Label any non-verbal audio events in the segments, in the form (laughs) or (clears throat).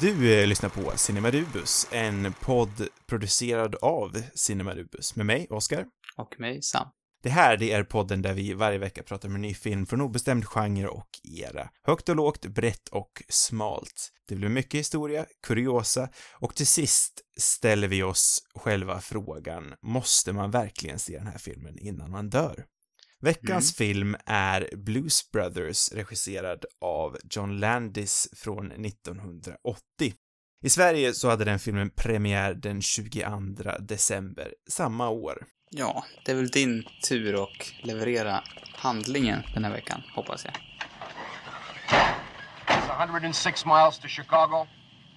Du eh, lyssnar på Cinema Rubus, en podd producerad av Cinema Rubus med mig, Oskar. Och mig, Sam. Det här, det är podden där vi varje vecka pratar om en ny film från obestämd genre och era. Högt och lågt, brett och smalt. Det blir mycket historia, kuriosa och till sist ställer vi oss själva frågan, måste man verkligen se den här filmen innan man dör? Veckans film är Blues Brothers regisserad av John Landis från 1980. I Sverige så hade den filmen premiär den 22 december samma år. Ja, det är väl din tur att leverera handlingen den här veckan, hoppas jag. It's 106 miles to Chicago.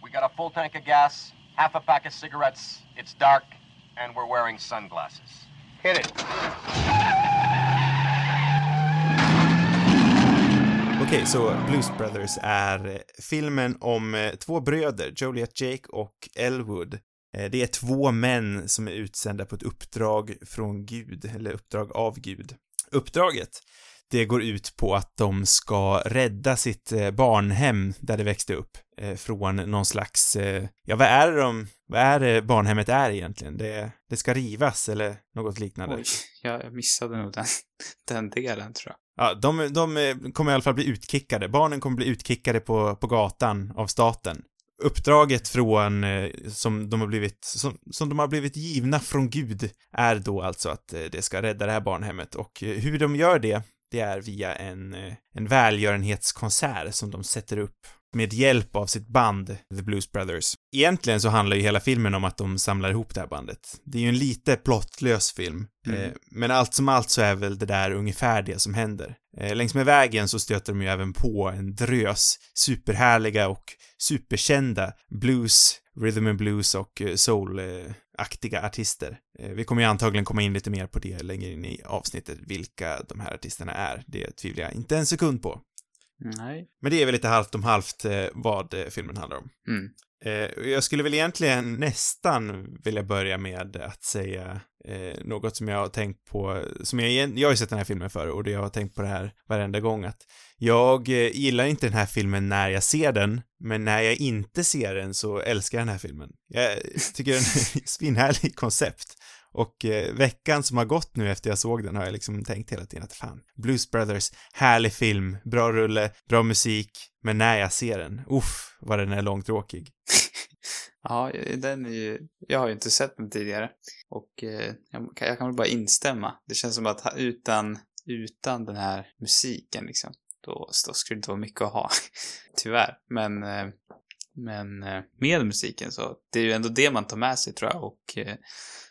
We got a full tank of gas, half a pack of cigarettes. It's dark, and we're wearing sunglasses. Hit it. Okej, så Blues Brothers är eh, filmen om eh, två bröder, Joliet Jake och Elwood. Eh, det är två män som är utsända på ett uppdrag från Gud, eller uppdrag av Gud. Uppdraget, det går ut på att de ska rädda sitt barnhem där det växte upp från någon slags, ja vad är det de, vad är det barnhemmet är egentligen? Det, det ska rivas eller något liknande. Oj, jag missade nog den, (laughs) den delen, tror jag. Ja, de, de kommer i alla fall bli utkickade. Barnen kommer bli utkickade på, på gatan av staten. Uppdraget från, eh, som de har blivit, som, som de har blivit givna från Gud, är då alltså att eh, det ska rädda det här barnhemmet. Och eh, hur de gör det, det är via en, en välgörenhetskonsert som de sätter upp med hjälp av sitt band, The Blues Brothers. Egentligen så handlar ju hela filmen om att de samlar ihop det här bandet. Det är ju en lite plottlös film, Mm. eh, men allt som allt så är väl det där ungefär det som händer. Eh, längs med vägen så stöter de ju även på en drös superhärliga och superkända blues, rhythm and blues och eh, soul-aktiga artister. Eh, vi kommer ju antagligen komma in lite mer på det längre in i avsnittet, vilka de här artisterna är. Det tvivlar jag inte en sekund på. Nej. Men det är väl lite halvt om halvt eh, vad eh, filmen handlar om. Mm. Eh, jag skulle väl egentligen nästan vilja börja med att säga något som jag har tänkt på, som jag, jag har ju sett den här filmen förr och det jag har tänkt på det här varenda gång att jag gillar inte den här filmen när jag ser den, men när jag inte ser den så älskar jag den här filmen. Jag tycker den är ett (laughs) svinhärlig koncept. Och eh, veckan som har gått nu efter jag såg den har jag liksom tänkt hela tiden att fan, Blues Brothers, härlig film, bra rulle, bra musik, men när jag ser den, uff, vad den är långtråkig. (laughs) Ja, den är ju... Jag har ju inte sett den tidigare. Och eh, jag, kan, jag kan väl bara instämma. Det känns som att utan, utan den här musiken liksom, då, då skulle det inte vara mycket att ha. (laughs) Tyvärr. Men, eh, men eh, med musiken så, det är ju ändå det man tar med sig tror jag. Och eh,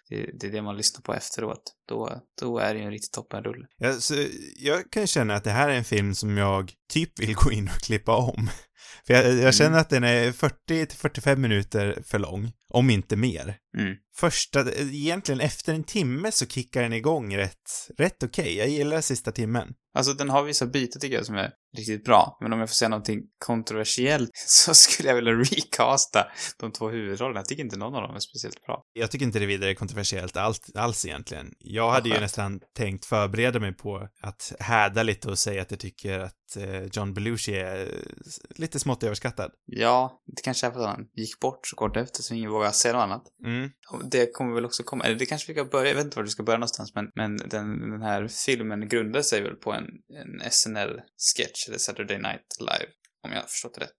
det, det är det man lyssnar på efteråt. Då, då är det ju en riktigt toppenrulle. Så, jag kan känna att det här är en film som jag typ vill gå in och klippa om. (laughs) För jag, jag känner att den är 40 till 45 minuter för lång, om inte mer. Mm. Första, egentligen efter en timme så kickar den igång rätt, rätt okej. Jag gillar sista timmen. Alltså den har vissa bitar tycker jag som är riktigt bra. Men om jag får säga någonting kontroversiellt (laughs) så skulle jag vilja recasta de två huvudrollerna. Jag tycker inte någon av dem är speciellt bra. Jag tycker inte det är vidare kontroversiellt allt, alls egentligen. Jag hade ju nästan tänkt förbereda mig på att häda lite och säga att jag tycker att eh, John Belushi är eh, lite smått överskattad. Ja, det kanske är för att han gick bort så kort efter så ingen vågar säga något annat. Mm. Och det kommer väl också komma, eller det kanske vi kan börja, jag vet inte var du ska börja någonstans, men, men den, den här filmen grundar sig väl på en, en SNL-sketch, Saturday Night Live, om jag har förstått det rätt.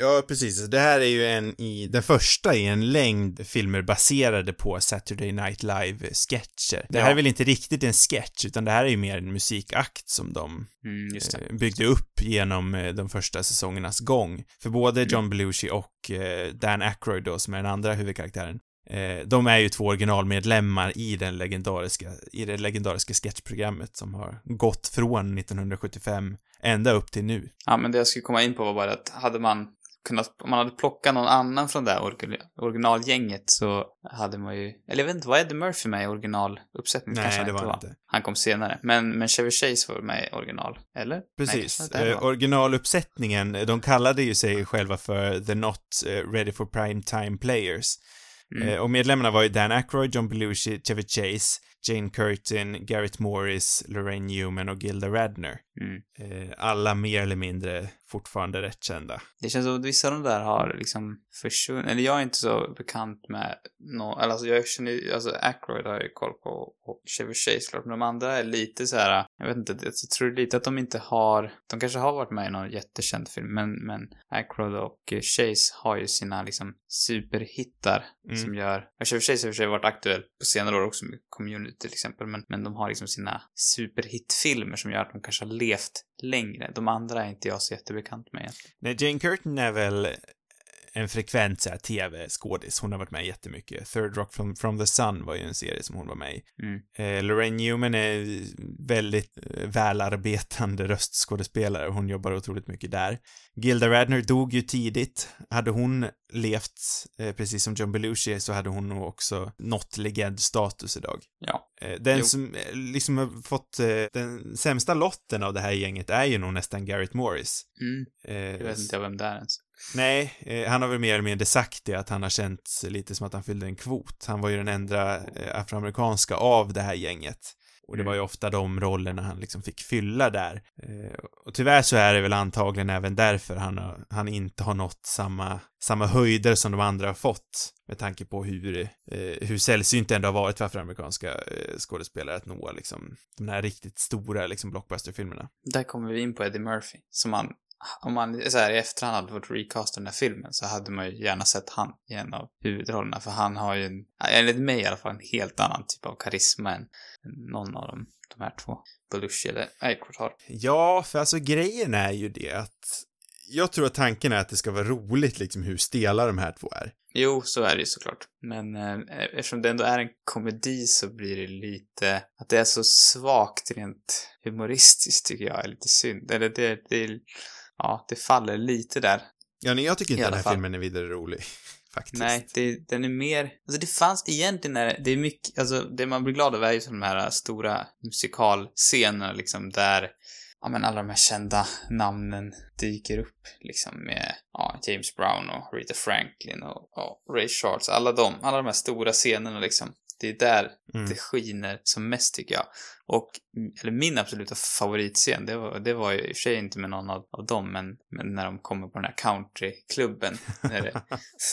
Ja, precis. Det här är ju en i, den första i en längd filmer baserade på Saturday Night Live-sketcher. Det här Ja. är väl inte riktigt en sketch, utan det här är ju mer en musikakt som de Mm, eh, byggde upp genom eh, de första säsongernas gång. För både Mm. John Belushi och eh, Dan Aykroyd då, som är den andra huvudkaraktären, de är ju två originalmedlemmar i den legendariska, i det legendariska sketchprogrammet som har gått från 1975 ända upp till nu. Ja, men det jag skulle komma in på var bara att hade man kunnat, om man hade plockat någon annan från det här originalgänget så hade man ju, eller jag vet inte, var Eddie Murphy med i originaluppsättningen? Nej, Kanske det var han inte. Han kom senare. Men, men Chevy Chase var med i original, eller? Nej, Precis. inte eh, originaluppsättningen, de kallade ju sig själva för The Not eh, Ready for Prime Time Players. Mm. Eh, och medlemmarna var ju Dan Aykroyd, John Belushi, Chevy Chase, Jane Curtin, Garrett Morris, Lorraine Newman och Gilda Radner. Mm. Eh, alla mer eller mindre fortfarande rätt kända. Det känns som att vissa av de där har liksom försvunnit. Eller jag är inte så bekant med någon, eller alltså jag känner ju, alltså Ackroyd har jag ju koll på och Chevy Chase klart, men de andra är lite så här, jag vet inte, jag tror lite att de inte har, de kanske har varit med i någon jättekänd film, men, men Ackroyd och Chase har ju sina liksom superhittar Mm. som gör, och Chevy Chase har i och för sig varit aktuell på senare år också med Community till exempel, men, men de har liksom sina superhitfilmer som gör att de kanske har levt längre. De andra är inte jag så jättebekant med egentligen. Nej, Jane Curtin är väl en frekvent så här, tv-skådis. Hon har varit med jättemycket. Third Rock from, from the Sun var ju en serie som hon var med i. Mm. Eh, Lorraine Newman är väldigt eh, välarbetande röstskådespelare. Hon jobbar otroligt mycket där. Gilda Radner dog ju tidigt. Hade hon levt eh, precis som John Belushi så hade hon nog också nått legendstatus idag. Ja. Eh, Den Jo. som eh, liksom har fått eh, den sämsta lotten av det här gänget är ju nog nästan Garrett Morris. Mm. Jag vet inte vem det är ens. Nej, eh, han har väl mer eller mindre sagt det, att han har känt lite som att han fyllde en kvot. Han var ju den enda eh, afroamerikanska av det här gänget. Och det var ju ofta de rollerna han liksom fick fylla där. Eh, och tyvärr så är det väl antagligen även därför han, har, han inte har nått samma, samma höjder som de andra har fått. Med tanke på hur, eh, hur sällsynt det ändå har varit för afroamerikanska eh, skådespelare att nå liksom de här riktigt stora liksom blockbusterfilmerna. Där kommer vi in på Eddie Murphy. Som man, om man så här, i efterhand hade fått recasta den här filmen så hade man ju gärna sett han i en av huvudrollerna. För han har ju, en, enligt mig i alla fall, en helt annan typ av karisma än, någon av dem, de här två. Belushi eller Aykroyd har. Ja, för alltså grejen är ju det att jag tror att tanken är att det ska vara roligt liksom hur stela de här två är. Jo, så är det ju såklart. Men eh, eftersom det ändå är en komedi så blir det lite... Att det är så svagt rent humoristiskt tycker jag är lite synd. Eller det, det, ja, det faller lite där. Ja, nej, jag tycker inte den här fall. filmen är vidare rolig. (laughs) Faktiskt. Nej, det, den är mer... Alltså det fanns egentligen, är det, det är mycket... Alltså det man blir glad över är ju de här stora musikalscenerna liksom där ja, men alla de här kända namnen dyker upp liksom med ja, James Brown och Rita Franklin och, och Ray Charles. Alla de, alla de här stora scenerna liksom. Det är där Mm. det skiner som mest tycker jag. Och, eller min absoluta favoritscen, det var, det var ju i och för sig inte med någon av, av dem, men, men när de kommer på den här countryklubben. när, det, (laughs)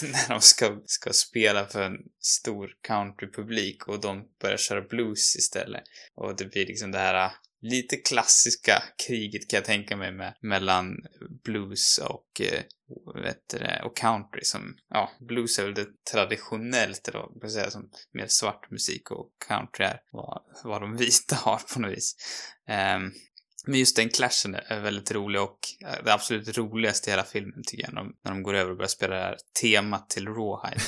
när de ska, ska spela för en stor countrypublik och de börjar köra blues istället. Och det blir liksom det här lite klassiska kriget kan jag tänka mig med, mellan blues och eh, vet du det, och country som, ja, blues är väl det traditionellt eller vad man ska säga som mer svart musik och country är vad, vad de (laughs) vita har på något vis. Ehm, men just den clashen är väldigt rolig och eh, det absolut roligaste i hela filmen tycker jag när de, när de går över och börjar spela det här temat till Rawhide.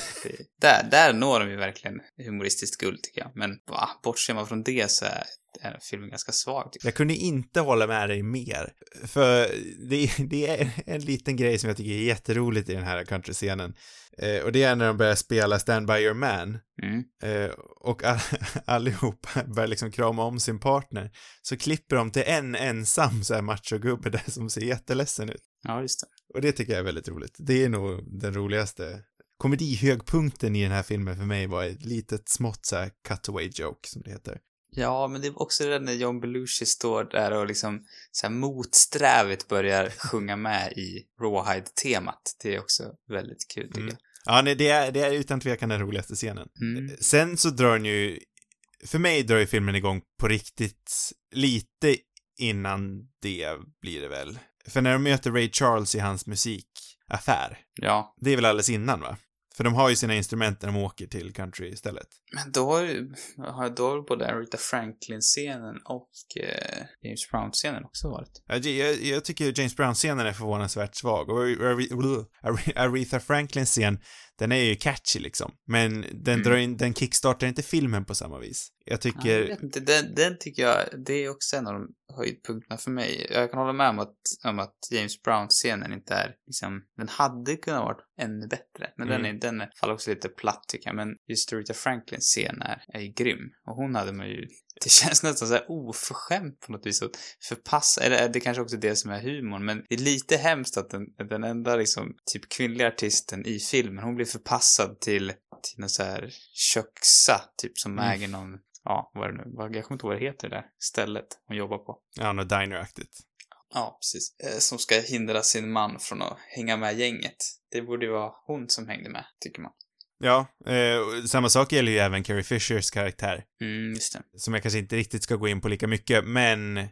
Där, där når de ju verkligen humoristiskt guld tycker jag. Men va, bortser man från det så är, är filmen ganska svag Jag kunde inte hålla med dig mer. För det, det är en liten grej som jag tycker är jätteroligt i den här countryscenen. Eh, och det är när de börjar spela Stand By Your Man. Mm. Eh, och all, (laughs) allihopa börjar liksom krama om sin partner. Så klipper de till en ensam så här machogubbe där som ser jätteledsen ut. Ja, just det. Och det tycker jag är väldigt roligt. Det är nog den roligaste komedihögpunkten i den här filmen för mig var ett litet smått så här cutaway joke som det heter. Ja, men det är också det där när John Belushi står där och liksom så här motsträvigt börjar sjunga med i Rawhide-temat. Det är också väldigt kul tycker Mm. jag. Ja, nej, det är, det är utan tvekan den roligaste scenen. Mm. Sen så drar den ju, för mig drar ju filmen igång på riktigt lite innan det blir det väl. För när de möter Ray Charles i hans musikaffär, Ja, det är väl alldeles innan va? För de har ju sina instrument när de åker till country istället. Men då har då både Aretha Franklin-scenen och eh, James Brown-scenen också varit. Jag, jag, jag tycker James Brown-scenen är förvånansvärt svag och Are- Are- Are- Aretha Franklins scen, den är ju catchy liksom. Men den Mm. drar in, den kickstartar inte filmen på samma vis. Jag Ja, tycker, jag vet inte, den, den tycker jag, det är också en av de höjdpunkterna för mig. Jag kan hålla med om att, om att James Brown-scenen inte är liksom, den hade kunnat vara ännu bättre. Men den, är, Mm. den är, faller också lite platt tycker jag. Men just Aretha Franklins scen är, är ju grym. Och hon hade man ju, det (laughs) känns nästan så här oförskämt på något vis att förpassa, eller är det kanske också det som är humorn, men det är lite hemskt att den, den enda liksom typ kvinnliga artisten i filmen, hon blir förpassad till, till någon så här köksa, typ som Mm. äger någon ja, vad är det nu? Vad- Jag kommer inte ihåg vad det heter det där stället hon jobbar på. ja, något diner-aktigt. Ja, precis. Eh, Som ska hindra sin man från att hänga med gänget. Det borde ju vara hon som hängde med, tycker man. Ja, eh, samma sak gäller ju även Carrie Fishers karaktär. Mm, just det. som jag kanske inte riktigt ska gå in på lika mycket, men eh,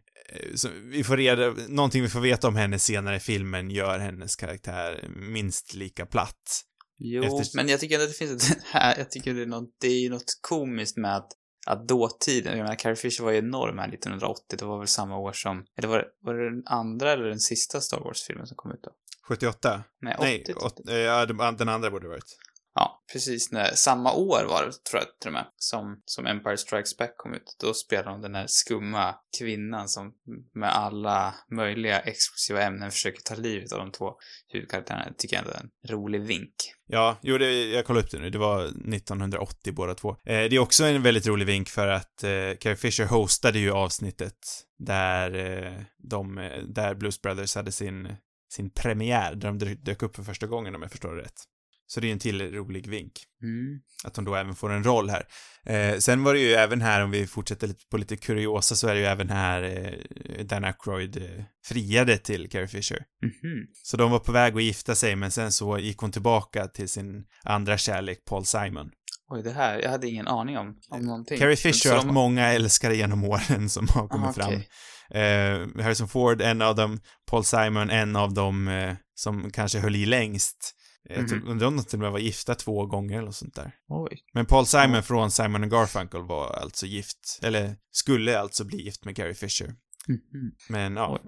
vi får reda, någonting vi får veta om henne senare i filmen gör hennes karaktär minst lika platt. Jo, Efter- men jag tycker att det finns ett (laughs) här, jag tycker det är något, det är ju något komiskt med att, att dåtiden, jag menar Carrie Fisher var ju enorm här 1980, det var väl samma år som, eller var det, var det den andra eller den sista Star Wars-filmen som kom ut då? 78? Nej, 80. Nej, åt, eh, ja, de- den andra borde det varit. Ja, precis när, samma år var det, tror jag till och med, som, som Empire Strikes Back kom ut. Då spelade de den här skumma kvinnan som med alla möjliga explosiva ämnen försöker ta livet av de två huvudkaraktärerna. Det tycker jag ändå är en rolig vink. Ja, jo, det, jag kollade upp det nu. Det var 1980 båda två. Eh, det är också en väldigt rolig vink för att eh, Carrie Fisher hostade ju avsnittet där eh, de, eh, där Blues Brothers hade sin, sin premiär, där de dök upp för första gången om jag förstår det rätt. Så det är en till rolig vink. Mm. Att hon då även får en roll här. Eh, sen var det ju även här, om vi fortsätter lite på lite kuriosa, så är det ju även här eh, Dan Aykroyd eh, friade till Carrie Fisher. Mhm. Så de var på väg att gifta sig, men sen så gick hon tillbaka till sin andra kärlek, Paul Simon. Oj, det här, jag hade ingen aning om, om någonting. Carrie Fisher har haft de- många älskare genom åren (laughs) som har kommit Aha, fram. okej. Eh, Harrison Ford, en av dem, Paul Simon, en av dem eh, som kanske höll i längst. Jag Mhm. tror- undrar om de till och med var gifta två gånger eller sånt där. Oj. Men Paul Simon från Simon and Garfunkel var alltså gift, eller skulle alltså bli gift med Carrie Fisher. Mhm. Men ja,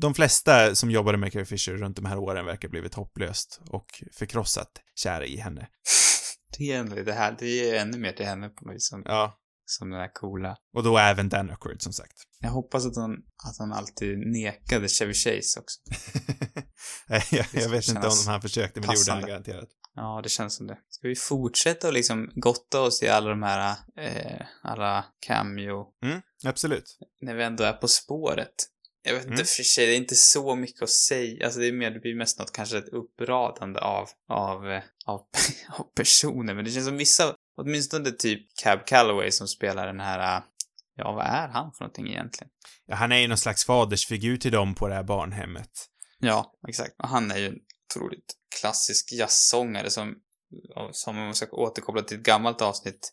de flesta som jobbade med Carrie Fisher runt de här åren verkar ha blivit hopplöst och förkrossat kära i henne. (laughs) Det är det här, det är ännu mer till henne på något vis Ja, som den här coola. och då även Dan Aykroyd som sagt. Jag hoppas att hon, att hon alltid nekade Chevy Chase också. (laughs) Jag, jag vet inte om han försökte, men det gjorde han passande. garanterat. Ja, det känns som det. Ska vi fortsätta och liksom gotta oss i alla de här, eh, alla cameo, Mm, absolut. när vi ändå är på spåret? Jag vet inte, Mm. för sig, det är inte så mycket att säga. Alltså det är mer, det blir mest något, kanske ett uppradande av, av, eh, av, (laughs) av personer. Men det känns som vissa, åtminstone typ Cab Calloway som spelar den här, eh, ja vad är han för någonting egentligen? Ja, han är ju någon slags fadersfigur till dem på det här barnhemmet. Ja, exakt. Och han är ju en otroligt klassisk jazzsångare som, som om man ska återkoppla till ett gammalt avsnitt,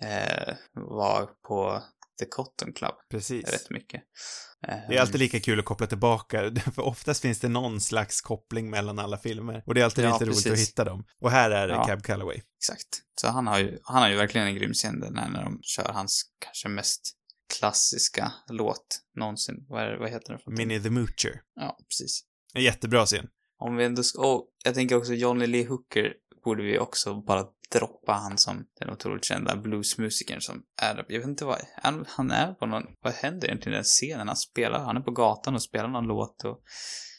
eh, var på The Cotton Club Precis. rätt mycket. Det är alltid lika kul att koppla tillbaka, (laughs) för oftast finns det någon slags koppling mellan alla filmer. Och det är alltid Ja, lite roligt att precis. hitta dem. Och här är det Ja. Cab Calloway. Exakt. Så han har ju, han har ju verkligen en grym scen där när, de kör hans kanske mest klassiska låt någonsin. Vad, är, vad heter den? för? Minnie the Moocher. Ja, precis. En jättebra scen. Om vi ändå ska, och jag tänker också Johnny Lee Hooker borde vi också bara droppa han som den otroligt kända bluesmusikern som är, jag vet inte vad, han, han är på någon, vad händer egentligen i den scenen? Han spelar, han är på gatan och spelar någon låt och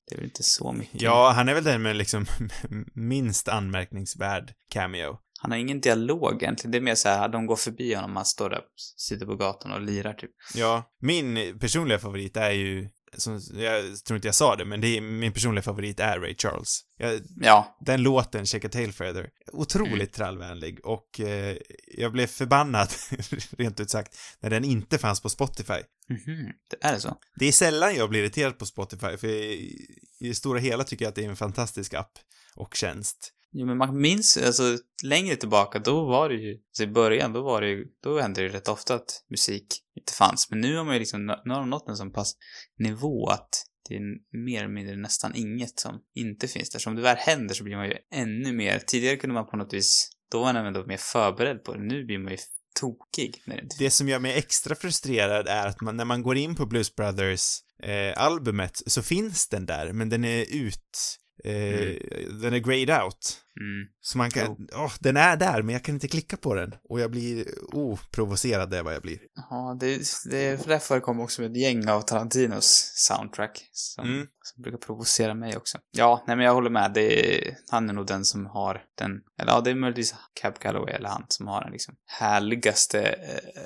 det är väl inte så mycket. Ja, han är väl den med liksom (laughs) minst anmärkningsvärd cameo. Han har ingen dialog egentligen, det är mer så här, de går förbi honom, han står där, sitter på gatan och lirar typ. Ja, min personliga favorit är ju, som, jag tror inte jag sa det, men det är, min personliga favorit är Ray Charles. Jag, Ja, den låten, Shake a Tail Feather, otroligt Mm. trallvänlig och eh, jag blev förbannad, (laughs) rent ut sagt, när den inte fanns på Spotify. mhm, det är det så? Det är sällan jag blir irriterad på Spotify, för i, i det stora hela tycker jag att det är en fantastisk app och tjänst. Jo, men man minns, alltså längre tillbaka, då var det ju, alltså i början, då var det ju, då hände det ju rätt ofta att musik inte fanns. Men nu har man ju liksom, nu har de nått en sån pass nivå att det är mer eller mindre nästan inget som inte finns där. Så om det väl händer så blir man ju ännu mer, tidigare kunde man på något vis, då var man ändå mer förberedd på det. Nu blir man ju tokig när det inte Det som gör mig extra frustrerad är att man, när man går in på Blues Brothers eh, albumet så finns den där, men den är ut, eh, den är grayed out. Mm. Så man kan, åh, den är där, men jag kan inte klicka på den. Och jag blir, oh, provocerad är vad jag blir. Ja, det, det där förekommer också med ett gäng av Tarantinos soundtrack som, Mm. som brukar provocera mig också. Ja, nej men jag håller med. Det är, han är nog den som har den, eller ja, det är möjligtvis Cab Calloway eller han som har den liksom härligaste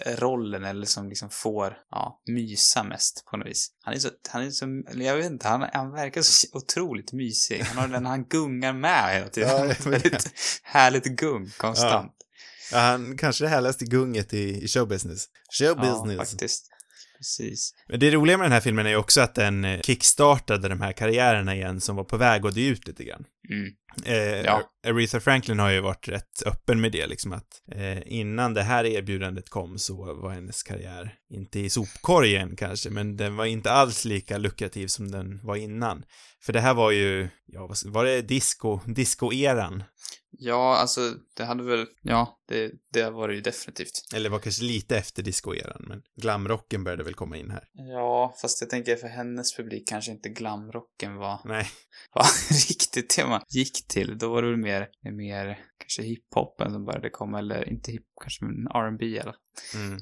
eh, rollen eller som liksom får, ja, mysa mest på något vis. Han är så, han är så, jag vet inte, han, han verkar så otroligt mysig. Han har den, han gungar med hela tiden. Ja, (laughs) väldigt (laughs) härligt gung konstant. Ja, han kanske det härligaste gunget i, i showbusiness. Showbusiness. Ja, faktiskt. Precis. Men det roliga med den här filmen är också att den eh, kickstartade de här karriärerna igen som var på väg att dö ut lite grann. Mm. Eh, Ja. Aretha Franklin har ju varit rätt öppen med det, liksom att eh, innan det här erbjudandet kom så var hennes karriär inte i sopkorgen kanske, men den var inte alls lika lukrativ som den var innan. För det här var ju, ja, var det disco, disco-eran? Ja, alltså det hade väl, ja, det, det var det ju definitivt. Eller var kanske lite efter disco-eran, men glamrocken började väl komma in här. Ja, fast jag tänker för hennes publik kanske inte glamrocken var, Nej, (laughs) var riktigt det man gick till. Då var det väl mer, mer kanske hiphopen som började komma, eller inte hip, kanske men R&B eller. Mm.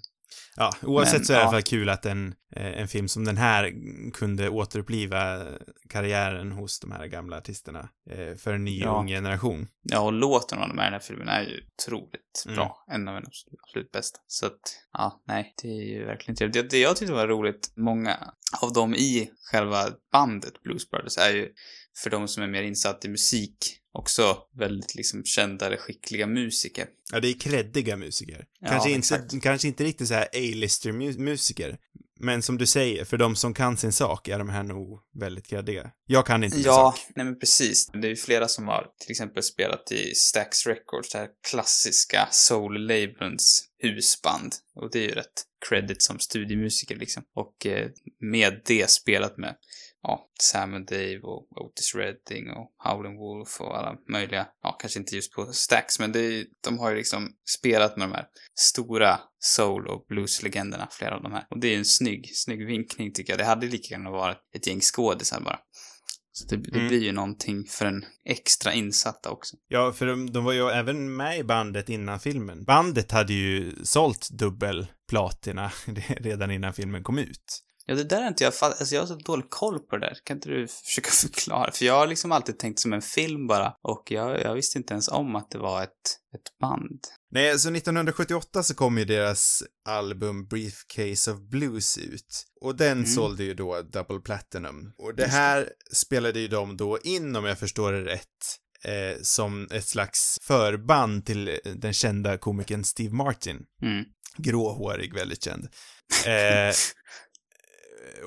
Ja, oavsett Men, så är det i alla ja. fall kul att en, eh, en film som den här kunde återuppliva karriären hos de här gamla artisterna eh, för en ny Ja. ung generation. Ja, och låten av de här den här filmen är ju otroligt Mm. bra. En av de absolut, absolut bästa. Så att, ja, nej, det är ju verkligen trevligt. Det, det jag tyckte var roligt, många av dem i själva bandet Blues Brothers är ju, för de som är mer insatt i musik, också väldigt liksom kända eller skickliga musiker. Ja, det är kreddiga musiker. Ja, kanske, inte, exakt. kanske inte riktigt så här A-lister-musiker. Men som du säger, för de som kan sin sak är de här nog väldigt kreddiga. Jag kan inte min Ja, sak. nej men precis. Det är ju flera som har till exempel spelat i Stax Records, det här klassiska soul-labelns husband. Och det är ju rätt credit som studiemusiker liksom. Och eh, med det spelat med ja, Sam and Dave och Otis Redding och Howlin' Wolf och alla möjliga, ja, kanske inte just på Stax, men det är, de har ju liksom spelat med de här stora soul och blueslegenderna, flera av de här. Och det är ju en snygg, snygg vinkning tycker jag. Det hade lika gärna varit ett gäng skådisar bara. Så det, det Mm. blir ju någonting för en extra insatta också. Ja, för de, de var ju även med i bandet innan filmen. Bandet hade ju sålt dubbel platina (laughs) redan innan filmen kom ut. Ja, det där är inte jag fatt... Alltså jag har så dålig koll på det där. Kan inte du försöka (laughs) förklara? För jag har liksom alltid tänkt som en film bara. Och jag, jag visste inte ens om att det var ett, ett band. Nej, så 1978 så kom ju deras album Briefcase of Blues ut. Och den Mm. sålde ju då Double Platinum. Och det. här spelade ju de då in, om jag förstår det rätt, eh, som ett slags förband till eh, den kända komikern Steve Martin. Mm. Gråhårig, väldigt känd. (laughs) Eh,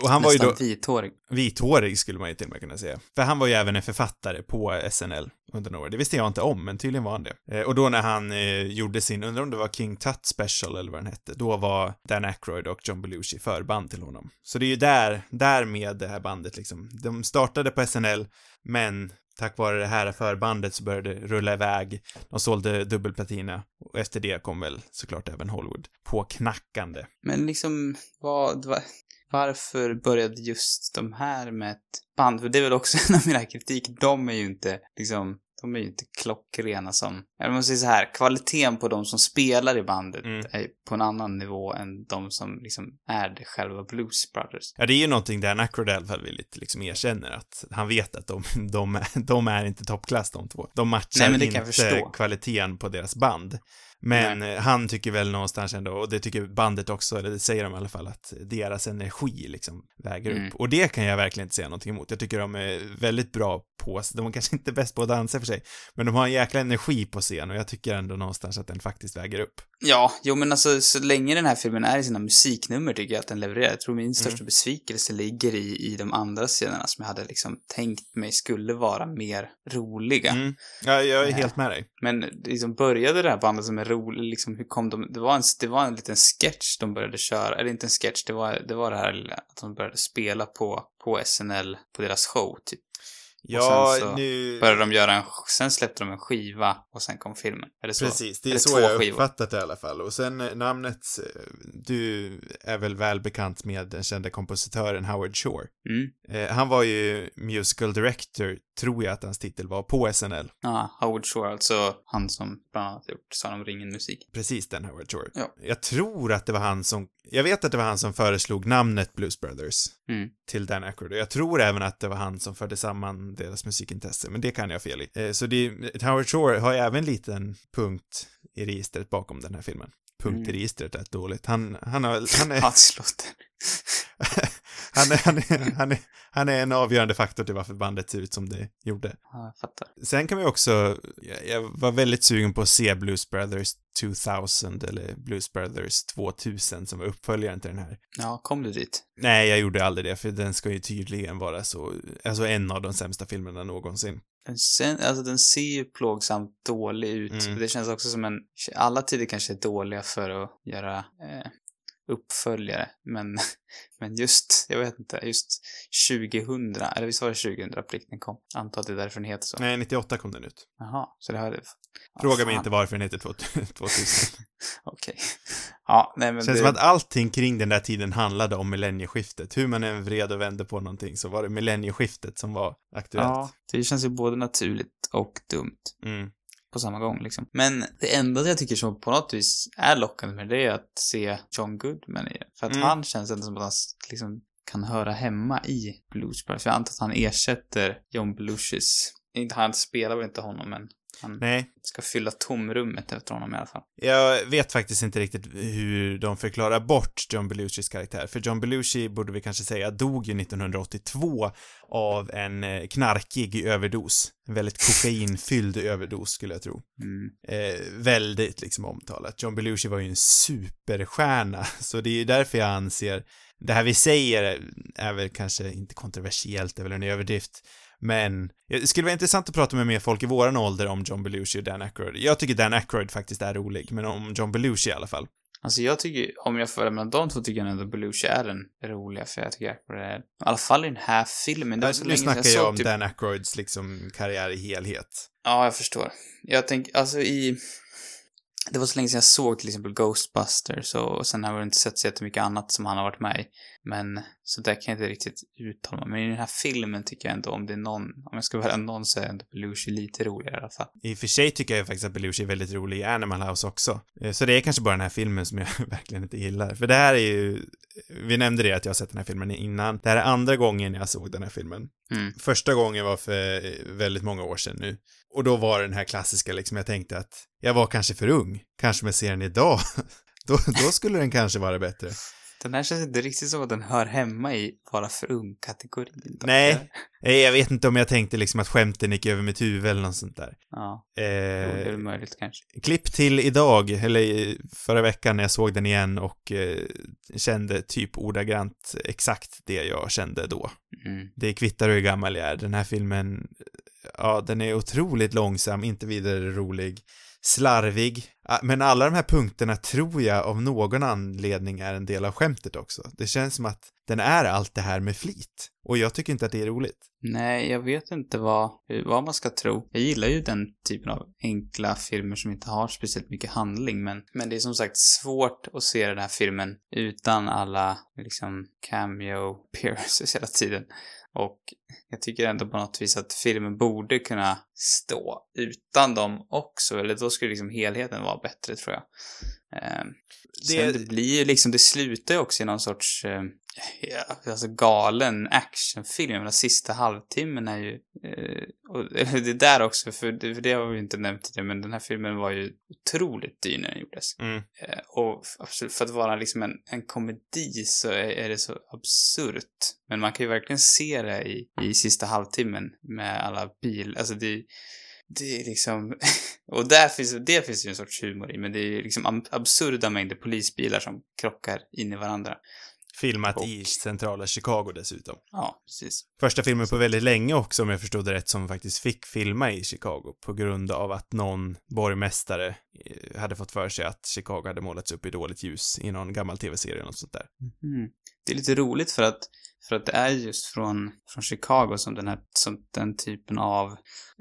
och han var ju Nästan då vithårig. vithårig skulle man ju till och med kunna säga. För han var ju även en författare på SNL under några år. Det visste jag inte om, men tydligen var han det. Eh, och då när han eh, gjorde sin, undrar om det var King Tut Special eller vad den hette, då var Dan Aykroyd och John Belushi förband till honom. Så det är ju där, där med det här bandet liksom. De startade på SNL, men tack vare det här förbandet så började det rulla iväg. De sålde dubbelplatina och efter det kom väl såklart även Hollywood på knackande. Men liksom, vad... vad varför började just de här med ett band? För det är väl också (laughs) en av mina kritik. De är ju inte liksom... De är ju inte klockrena som... Eller man säger så här, kvaliteten på de som spelar i bandet Mm. är på en annan nivå än de som liksom är det själva Blues Brothers. Ja, det är ju någonting alla fall villigt liksom erkänner att han vet att de, (laughs) de, är, de är inte toppklass de två. De matchar Nej, jag inte kvaliteten på deras band. Men eh, han tycker väl någonstans ändå, och det tycker bandet också, eller det säger de i alla fall, att deras energi liksom väger Mm. upp. Och det kan jag verkligen inte säga någonting emot. Jag tycker de är väldigt bra på, de är kanske inte bäst på att dansa för sig, men de har en jäkla energi på scen och jag tycker ändå någonstans att den faktiskt väger upp. Ja, jo men alltså så länge den här filmen är i sina musiknummer tycker jag att den levererar. Jag tror min största Mm. besvikelse ligger i, i de andra scenerna som jag hade liksom tänkt mig skulle vara mer roliga. Mm. Ja, jag är Ja. helt med dig. Men liksom började det här bandet som är roligt, liksom hur kom de, det var en, det var en liten sketch de började köra, eller inte en sketch, det var det, var det här lilla- att de började spela på, på SNL, på deras show typ. Ja, nu... Började de göra en, sen släppte de en skiva och sen kom filmen. Är det så? Precis, det är Eller så två jag har skivor. uppfattat det i alla fall. Och sen eh, namnet, eh, du är väl väl bekant med den kända kompositören Howard Shore. Mm. Eh, han var ju musical director, tror jag att hans titel var, på SNL. Ja, Howard Shore, alltså han som bland annat gjort Sagan om ringen-musik. Precis den Howard Shore. Ja. Jag tror att det var han som, jag vet att det var han som föreslog namnet Blues Brothers Mm. till Dan Aykroyd. Jag tror även att det var han som förde samman deras musikintresse, men det kan jag fel i. Eh, så det, Howard Shore har även en liten punkt i registret bakom den här filmen. Punkt i Mm. registret är dåligt. Han, han har, han är, Hatslåten. (laughs) Han är, han, är, (laughs) han, är, han är en avgörande faktor till varför bandet ser ut som det gjorde. Ja, jag fattar. Sen kan vi också, jag, jag var väldigt sugen på att se Blues Brothers 2000 eller Blues Brothers 2000 som var uppföljaren till den här. Ja, kom du dit? Nej, jag gjorde aldrig det, för den ska ju tydligen vara så, alltså en av de sämsta filmerna någonsin. Den, sen, alltså, den ser ju plågsamt dålig ut. Mm. Det känns också som en... Alla tider kanske är dåliga för att göra eh, uppföljare, men, (laughs) men just, jag vet inte, just 2000, eller visst var det 2000 plikten kom? Antar att det är därför den heter så. Nej, 98 kom den ut. Jaha, så det hade... Ja, Fråga fan. mig inte varför den heter 2000. (laughs) (laughs) Okej. Ja, nej men Känns det... som att allting kring den där tiden handlade om millennieskiftet. Hur man än vred och vände på någonting så var det millennieskiftet som var aktuellt. Ja, det känns ju både naturligt och dumt. Mm. På samma gång liksom. Men det enda jag tycker som på något vis är lockande med det är att se John Goodman i det. För att Mm. han känns ändå som att han liksom kan höra hemma i Blues Brothers. Jag antar att han ersätter John Belushis. Inte, han spelar väl inte honom, men han Nej, ska fylla tomrummet efter honom i alla fall. jag vet faktiskt inte riktigt hur de förklarar bort John Belushis karaktär. För John Belushi, borde vi kanske säga, dog ju 1982 av en eh, knarkig överdos. En väldigt kokainfylld överdos, skulle jag tro. Mm. eh, väldigt liksom omtalat. John Belushi var ju en superstjärna, (laughs) så det är ju därför jag anser, det här vi säger är väl kanske inte kontroversiellt, det är väl en överdrift, men det skulle vara intressant att prata med mer folk i våran ålder om John Belushi och Dan Aykroyd. Jag tycker Dan Aykroyd faktiskt är rolig, men om John Belushi i alla fall. Alltså jag tycker, om jag får mellan de två tycker jag ändå Belushi är den roliga, för jag tycker det är, i alla fall i den här filmen. Det var så nu länge snackar jag såg om typ- Dan Aykroyds liksom karriär i helhet. Ja, jag förstår. Jag tänker, alltså i... Det var så länge sedan jag såg till exempel Ghostbusters och sen har jag inte sett så jättemycket annat som han har varit med i. Men, så där kan jag inte riktigt uttala mig. Men i den här filmen tycker jag ändå om det är någon, om jag ska välja någon så är ändå Belushi lite roligare i alla fall. I och för sig tycker jag faktiskt att Belushi är väldigt rolig i Animal House också. Eh, Så det är kanske bara den här filmen som jag (laughs) verkligen inte gillar. För det här är ju, vi nämnde det att jag har sett den här filmen innan. Det här är andra gången jag såg den här filmen. Mm. Första gången var för väldigt många år sedan nu. Och då var det den här klassiska liksom, jag tänkte att jag var kanske för ung. Kanske med serien idag. (laughs) då, då skulle den kanske vara bättre. Den här känns inte riktigt som att den hör hemma i vara för ung-kategorin. Nej. Eh, Jag vet inte om jag tänkte liksom att skämten gick över mitt huvud eller något sånt där. Ja, jo, det är Eh, möjligt kanske. klipp till idag, eller i förra veckan när jag såg den igen och eh, kände typ ordagrant exakt det jag kände då. Mm. Det kvittar hur gammal jag är. Den här filmen, ja, den är otroligt långsam, inte vidare rolig, slarvig. Ah, men alla de här punkterna tror jag av någon anledning är en del av skämtet också. Det känns som att den är allt det här med flit. Och jag tycker inte att det är roligt. Nej, jag vet inte vad, vad man ska tro. Jag gillar ju den typen av enkla filmer som inte har speciellt mycket handling, men, men det är som sagt svårt att se den här filmen utan alla, liksom, cameo appearances hela tiden. Och jag tycker ändå på något vis att filmen borde kunna stå utan dem också, eller då skulle liksom helheten vara bättre tror jag. Eh, Det- Sen det blir ju liksom, det slutar ju också i någon sorts, eh, ja, alltså galen actionfilm. Menar, sista halvtimmen är ju, eh, och (laughs) det där också, för det, för det har vi inte nämnt tidigare, men den här filmen var ju otroligt dyr när den gjordes. Mm. Eh, och absolut, för att vara liksom en, en komedi så är, är det så absurt. Men man kan ju verkligen se det i, i sista halvtimmen med alla bil, alltså det det är liksom, (laughs) och där finns, det finns ju en sorts humor i, men det är ju liksom ab- absurda mängder polisbilar som krockar in i varandra. Filmat Och- i centrala Chicago dessutom. Ja, precis. Första filmen på väldigt länge också, om jag förstod det rätt, som faktiskt fick filma i Chicago på grund av att någon borgmästare eh, hade fått för sig att Chicago hade målats upp i dåligt ljus i någon gammal tv-serie eller något sånt där. Mm. Det är lite roligt för att, för att det är just från, från Chicago som den här, som den typen av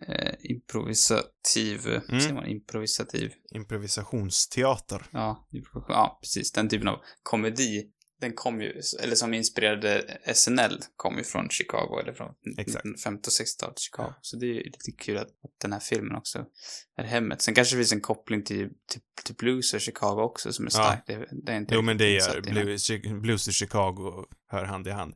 eh, improvisativ, mm. säger man, improvisativ, Improvisationsteater. ja, ja, precis, den typen av komedi den kom ju, eller som inspirerade SNL, kom ju från Chicago, eller från Exakt. 50 och 60-talet Chicago. Så det är ju lite kul att, att den här filmen också är hemmet. Sen kanske det finns en koppling till, till, till blues och Chicago också som är Ja. stark. Det, det är inte Jo, men det gör i, Blues, Blues och Chicago hör hand i hand.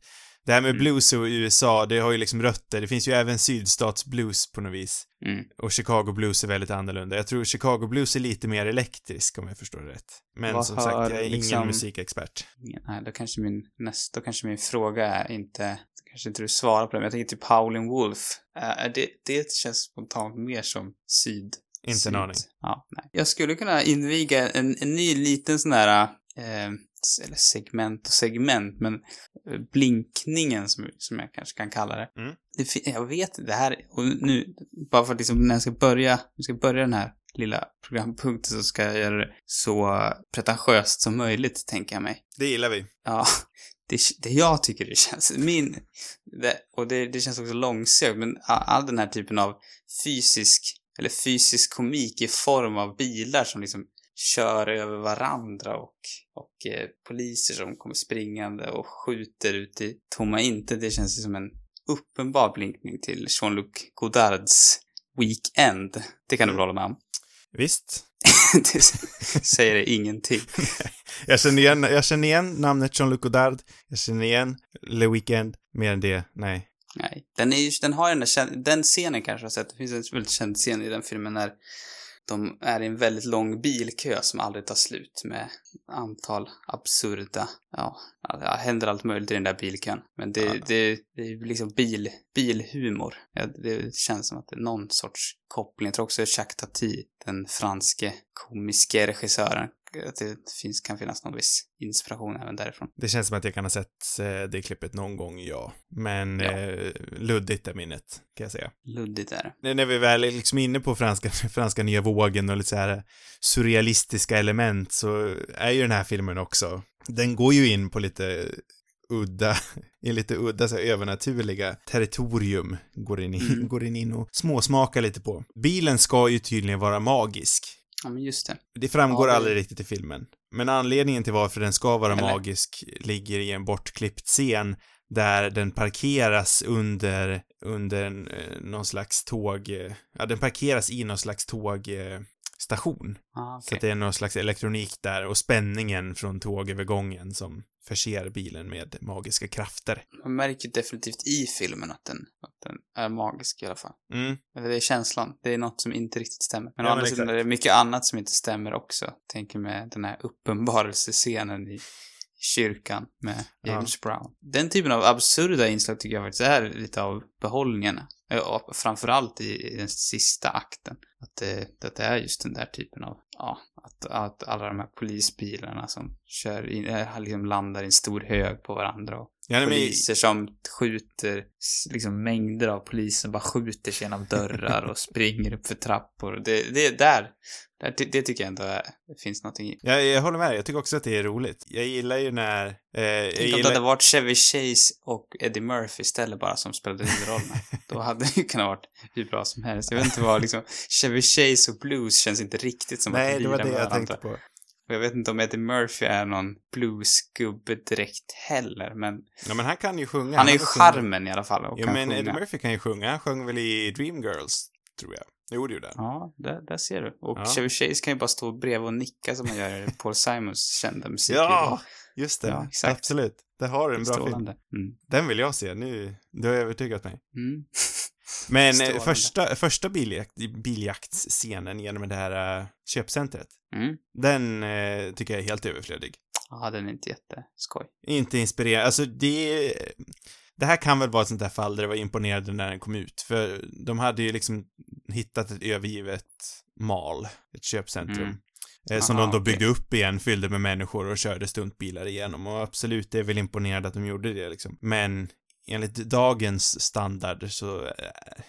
Det här med Mm. blues och USA, det har ju liksom rötter. Det finns ju även sydstatsblues på något vis. Mm. Och Chicago blues är väldigt annorlunda. Jag tror Chicago blues är lite mer elektrisk om jag förstår det rätt. Men Vad som sagt, jag är har ingen liksom- musikexpert. Nej, då kanske min nästa, då kanske min fråga är inte, kanske inte du svarar på det, men jag tänker typ Howlin' Wolf. Är det, det känns spontant mer som syd. Inte syd. en aning. Ja, nej. Jag skulle kunna inviga en, en ny liten sån där, eh, eller segment och segment, men eh, blinkningen som, som jag kanske kan kalla det. Mm. det jag vet det här, och nu, bara för att liksom när jag ska börja, vi ska börja den här lilla programpunkten så ska jag göra det så pretentiöst som möjligt, tänker jag mig. Det gillar vi. Ja, det, det jag tycker det känns, min, det, och det, det känns också långsökt, men all, all den här typen av fysisk, eller fysisk komik i form av bilar som liksom kör över varandra och, och eh, poliser som kommer springande och skjuter ut i tomma intet, det känns ju som en uppenbar blinkning till Jean-Luc Godards Weekend. Det kan du väl hålla med om? Visst. (laughs) det säger det ingenting. (laughs) Jag känner igen, jag känner igen namnet Jean-Luc Godard. Jag känner igen Le Weekend. Mer än det, nej. Nej. Den, är ju, den har den där den scenen kanske har sett. Det finns en väldigt känd scen i den filmen när de är i en väldigt lång bilkö som aldrig tar slut med antal absurda, ja, det händer allt möjligt i den där bilkön. Men det, Ja. det, det är liksom bil, bilhumor. Ja, det känns som att det är någon sorts koppling. Jag tror också Jacques Tati, den franske komiske regissören, att det finns, kan finnas någon viss inspiration även därifrån. Det känns som att jag kan ha sett eh, det klippet någon gång, ja. Men Ja. Eh, luddigt är minnet, kan jag säga. Luddigt är det. När- När vi väl är liksom inne på franska, (laughs) franska nya vågen och lite så här surrealistiska element så är ju den här filmen också, den går ju in på lite udda, (laughs) i lite udda så här, övernaturliga territorium går in, i, Mm. (laughs) går in, in och småsmakar lite på. Bilen ska ju tydligen vara magisk. Ja, men just det. Det framgår Ja, det- aldrig riktigt i filmen. Men anledningen till varför den ska vara Eller? magisk ligger i en bortklippt scen där den parkeras under, under en, eh, någon slags tåg, eh, ja den parkeras i någon slags tågstation. Station. Ah, Så okej. att det är någon slags elektronik där och spänningen från tågövergången som förser bilen med magiska krafter. Man märker definitivt i filmen att den, att den är magisk i alla fall. Mm. Eller det är känslan. Det är något som inte riktigt stämmer. Men Ja, å andra sidan är det mycket annat som inte stämmer också. Tänker med den här uppenbarelsescenen i, i kyrkan med James Brown. Den typen av absurda inslag tycker jag faktiskt är lite av behållningen. Eh, Framförallt i, i den sista akten. Att det, att det är just den där typen av, ja, att, att alla de här polisbilarna som kör in, eh, liksom landar i en stor hög på varandra och Ja, nej, men, poliser som skjuter, liksom mängder av poliser bara skjuter sig genom dörrar och (laughs) springer upp för trappor. Det, det är där, där det, det tycker jag ändå är, det finns någonting i. jag, jag håller med dig. jag tycker också att det är roligt. Jag gillar ju när, eh, jag Tänk om det gillar... hade varit Chevy Chase och Eddie Murphy istället bara som spelade huvudrollerna. (laughs) Då hade det ju kunnat varit hur bra som helst. Jag vet inte vad liksom, Chevy Chase och blues känns inte riktigt som Nej, att det var det jag varandra. tänkte på. Och jag vet inte om Eddie Murphy är någon bluesgubbe direkt heller, men Ja, men han kan ju sjunga. han är ju charmen i alla fall och Ja, men sjunga. Eddie Murphy kan ju sjunga. Han sjöng väl i Dreamgirls, tror jag. Jo, det gjorde han. Ja, där, där ser du. Och Ja. Chevy Chase kan ju bara stå bredvid och nicka som man gör i Paul (laughs) Simons kända musikvideo. Ja, just det. Ja, exakt. Absolut. Det har du en bra film. Mm. Den vill jag se. Nu, du har övertygat mig. Mm. (laughs) Men eh, Strålande. första, första biljakt, biljaktscenen genom det här uh, köpcentret, Mm. den eh, tycker jag är helt överflödig. Ja, den är inte jätteskoj. Inte inspirerad. Alltså det... Det här kan väl vara ett sånt där fall där det var imponerande när den kom ut, för de hade ju liksom hittat ett övergivet mal, ett köpcentrum. Mm. Eh, som Aha, de då byggde upp igen, fyllde med människor och körde stuntbilar igenom. Och absolut, det är väl imponerande att de gjorde det liksom. Men enligt dagens standard så, eh,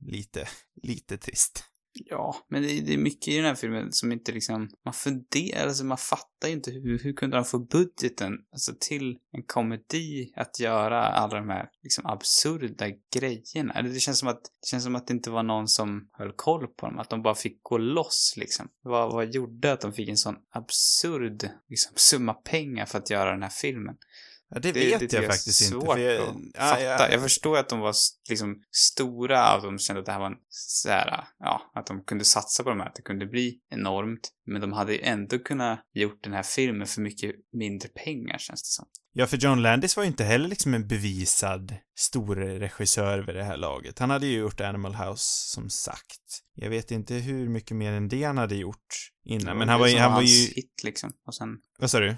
lite, lite trist. Ja, men det, det är mycket i den här filmen som inte liksom, man funderar, alltså man fattar ju inte hur, hur kunde de få budgeten, alltså till en komedi att göra alla de här liksom absurda grejerna. Eller det känns som att, det känns som att det inte var någon som höll koll på dem, att de bara fick gå loss liksom. Vad, vad gjorde att de fick en sån absurd, liksom, summa pengar för att göra den här filmen? Ja, det, Det, vet det tycker jag faktiskt inte. svårt För jag, att ja, fatta. ja, Jag förstår att de var liksom stora, att de kände att det här var en så här, ja, att de kunde satsa på de här, att det kunde bli enormt. Men de hade ju ändå kunnat gjort den här filmen för mycket mindre pengar, känns det som. Ja, för John Landis var ju inte heller liksom en bevisad stor regissör vid det här laget. Han hade ju gjort Animal House, som sagt. Jag vet inte hur mycket mer än det han hade gjort innan, men han var, det som han var ju... hit liksom. Och sen, Vad sa du?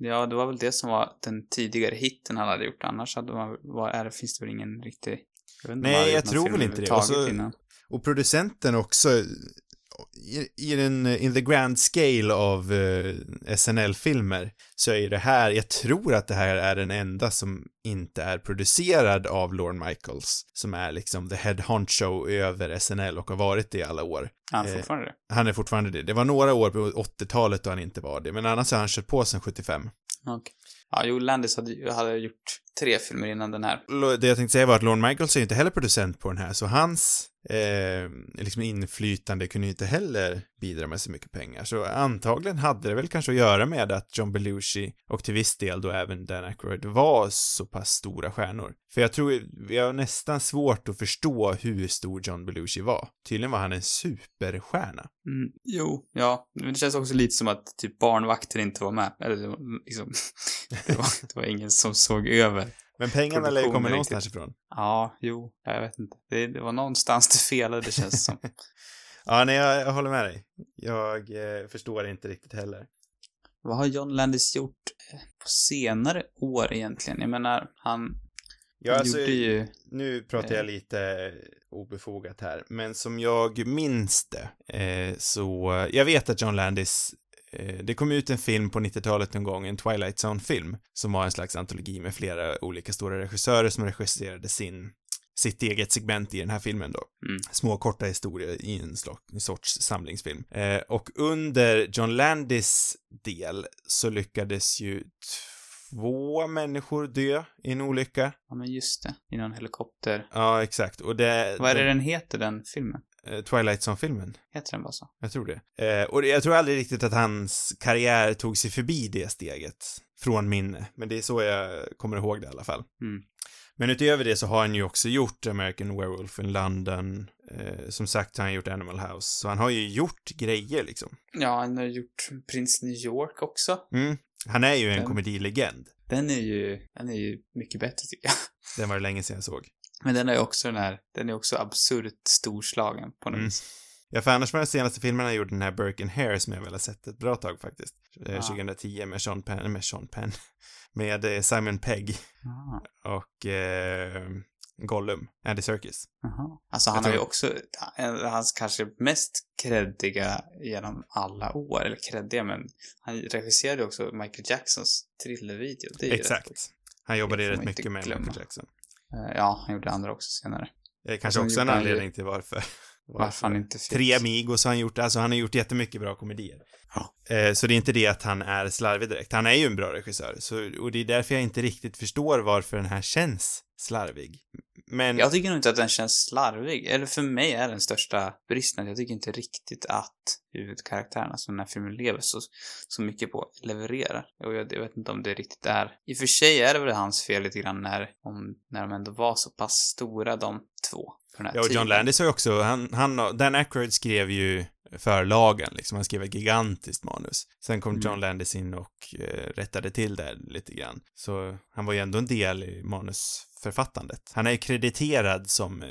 Ja, det var väl det som var den tidigare hitten han hade gjort. Annars hade man, var, är, finns det väl ingen riktig... Jag Nej, jag tror väl inte det. Och så- innan. Och producenten också, i, i den, in the grand scale av eh, SNL-filmer, så är det här, jag tror att det här är den enda som inte är producerad av Lorne Michaels, som är liksom the head honcho över SNL och har varit det i alla år. Han eh, fortfarande det. Han är fortfarande det. Det var några år på 80-talet då han inte var det, men annars har han kört på sedan 75. Okej. Ja, jo, Landis hade, hade gjort tre filmer innan den här. Det jag tänkte säga var att Lorne Michaels är inte heller producent på den här, så hans eh, liksom inflytande kunde ju inte heller bidra med så mycket pengar. Så antagligen hade det väl kanske att göra med att John Belushi och till viss del då även Dan Aykroyd var så pass stora stjärnor. För jag tror, vi har nästan svårt att förstå hur stor John Belushi var. Tydligen var han en superstjärna. Mm, jo, ja. Men det känns också lite som att typ barnvakten inte var med. Eller det var liksom... (laughs) det, var, det var ingen som såg över. Men pengarna lär ju komma någonstans ifrån. Ja, jo. Jag vet inte. Det, det var någonstans det felade, det känns som. (laughs) Ja, nej, jag, jag håller med dig. Jag eh, förstår inte riktigt heller. Vad har John Landis gjort eh, på senare år egentligen? Jag menar, han, Ja, han alltså, gjorde ju... nu pratar jag Eh. lite obefogat här, men som jag minns det, eh, så, jag vet att John Landis det kom ut en film på 90-talet någon gång, en Twilight Zone-film, som var en slags antologi med flera olika stora regissörer som regisserade sin, sitt eget segment i den här filmen då. Mm. Små korta historier i en, slags, en sorts samlingsfilm. Eh, och under John Landis del så lyckades ju två människor dö i en olycka. Ja, men just det. I någon helikopter. Ja, exakt. Och det... Vad är det det den heter, den filmen? Eh, Twilight Zone-filmen. Heter den bara så? Jag tror det. Eh, och jag tror aldrig riktigt att hans karriär tog sig förbi det steget. Från minne. Men det är så jag kommer ihåg det i alla fall. Mm. Men utöver det så har han ju också gjort American Werewolf in London. Eh, som sagt har han gjort Animal House. Så han har ju gjort grejer liksom. Ja, han har gjort Prins New York också. Mm. Han är ju en Den- komedilegend. Den är ju, den är ju mycket bättre tycker jag. Den var det länge sedan jag såg. Men den är också den här, den är också absurt storslagen på något Mm. vis. Ja, för annars var den senaste filmen han gjorde den här Burke and Hare som jag väl har sett ett bra tag faktiskt. Eh, Ah. 2010 med Sean Penn, med Sean Penn. (laughs) Med eh, Simon Pegg Ah, och eh, Gollum, Andy Serkis. aha. Alltså han Jag har ju tror- också, hans kanske mest kreddiga genom alla år, eller kreddiga men han regisserade också Michael Jacksons thrillervideo. Exakt. Han jobbade rätt mycket med glömma. Michael Jackson. Eh, Ja, han gjorde andra också senare. Eh, kanske sen också en anledning till varför. (laughs) Varför han inte fick. Tre Amigos har han gjort, alltså han har gjort jättemycket bra komedier. Ja. Eh, så det är inte det att han är slarvig direkt. Han är ju en bra regissör, så, och det är därför jag inte riktigt förstår varför den här känns slarvig. Men, Jag tycker nog inte att den känns slarvig. Eller för mig är den största bristen att jag tycker inte riktigt att huvudkaraktärerna som den här filmen lever så, så mycket på levererar. Och jag, jag vet inte om det riktigt är... I och för sig är det väl hans fel lite grann när, om, när de ändå var så pass stora de två. Den här ja, och John. Landis har ju också, han, han, Dan Aykroyd skrev ju förlagen, liksom, han skrev ett gigantiskt manus. Sen kom Mm. John Landis in och eh, rättade till det lite grann. Så han var ju ändå en del i manusförfattandet. Han är ju krediterad som eh,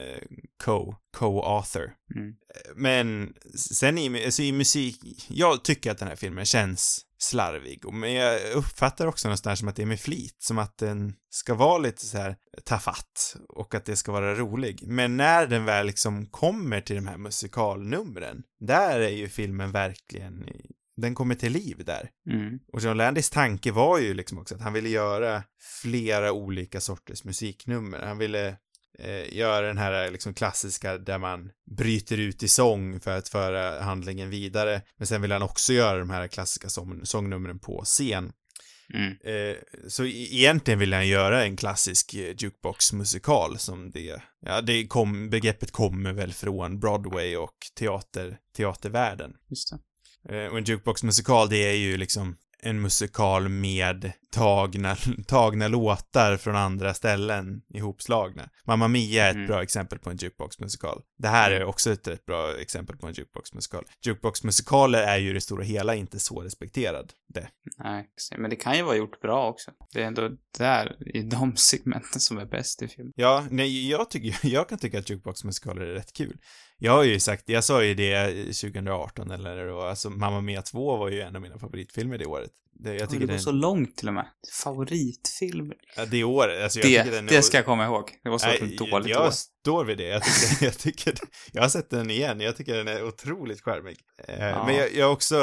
co, co-author. Mm. Men sen i, alltså i musik, jag tycker att den här filmen känns slarvig, och- men jag uppfattar också någonstans som att det är med flit, som att den ska vara lite så här tafatt och att det ska vara rolig. Men när den väl liksom kommer till de här musikalnumren, där är ju filmen verkligen, den kommer till liv där. Mm. Och John Landis tanke var ju liksom också att han ville göra flera olika sorters musiknummer. Han ville eh, göra den här liksom klassiska där man bryter ut i sång för att föra handlingen vidare. Men sen vill han också göra de här klassiska sång, sångnumren på scen. Mm. Eh, så e- egentligen vill han göra en klassisk eh, jukebox-musikal som det, ja, det kom, begreppet kommer väl från Broadway och teater, teatervärlden. Just det. Eh, och en jukebox-musikal, det är ju liksom en musikal med tagna, tagna låtar från andra ställen ihopslagna. Mamma Mia är ett Mm. bra exempel på en jukeboxmusikal. Det här är Mm. också ett rätt bra exempel på en jukeboxmusikal. Jukeboxmusikaler är ju i det stora hela inte så respekterad. Det. Nej, men det kan ju vara gjort bra också. Det är ändå där, i de (laughs) segmenten som är bäst i filmen. Ja, nej, jag tycker, jag kan tycka att jukeboxmusikaler är rätt kul. Jag har ju sagt, jag sa ju det 2018 eller då, alltså Mamma Mia 2 var ju en av mina favoritfilmer det året. Det, jag Jag tycker det går den, så långt till och med. Favoritfilm. ja, det året, alltså jag Det, den det ska jag komma ihåg. Det var så Nej, ett dåligt jag år. står vid det. Jag tycker, (laughs) jag tycker, jag har sett den igen. Jag tycker den är otroligt charmig. Eh, Ja. Men jag, jag också,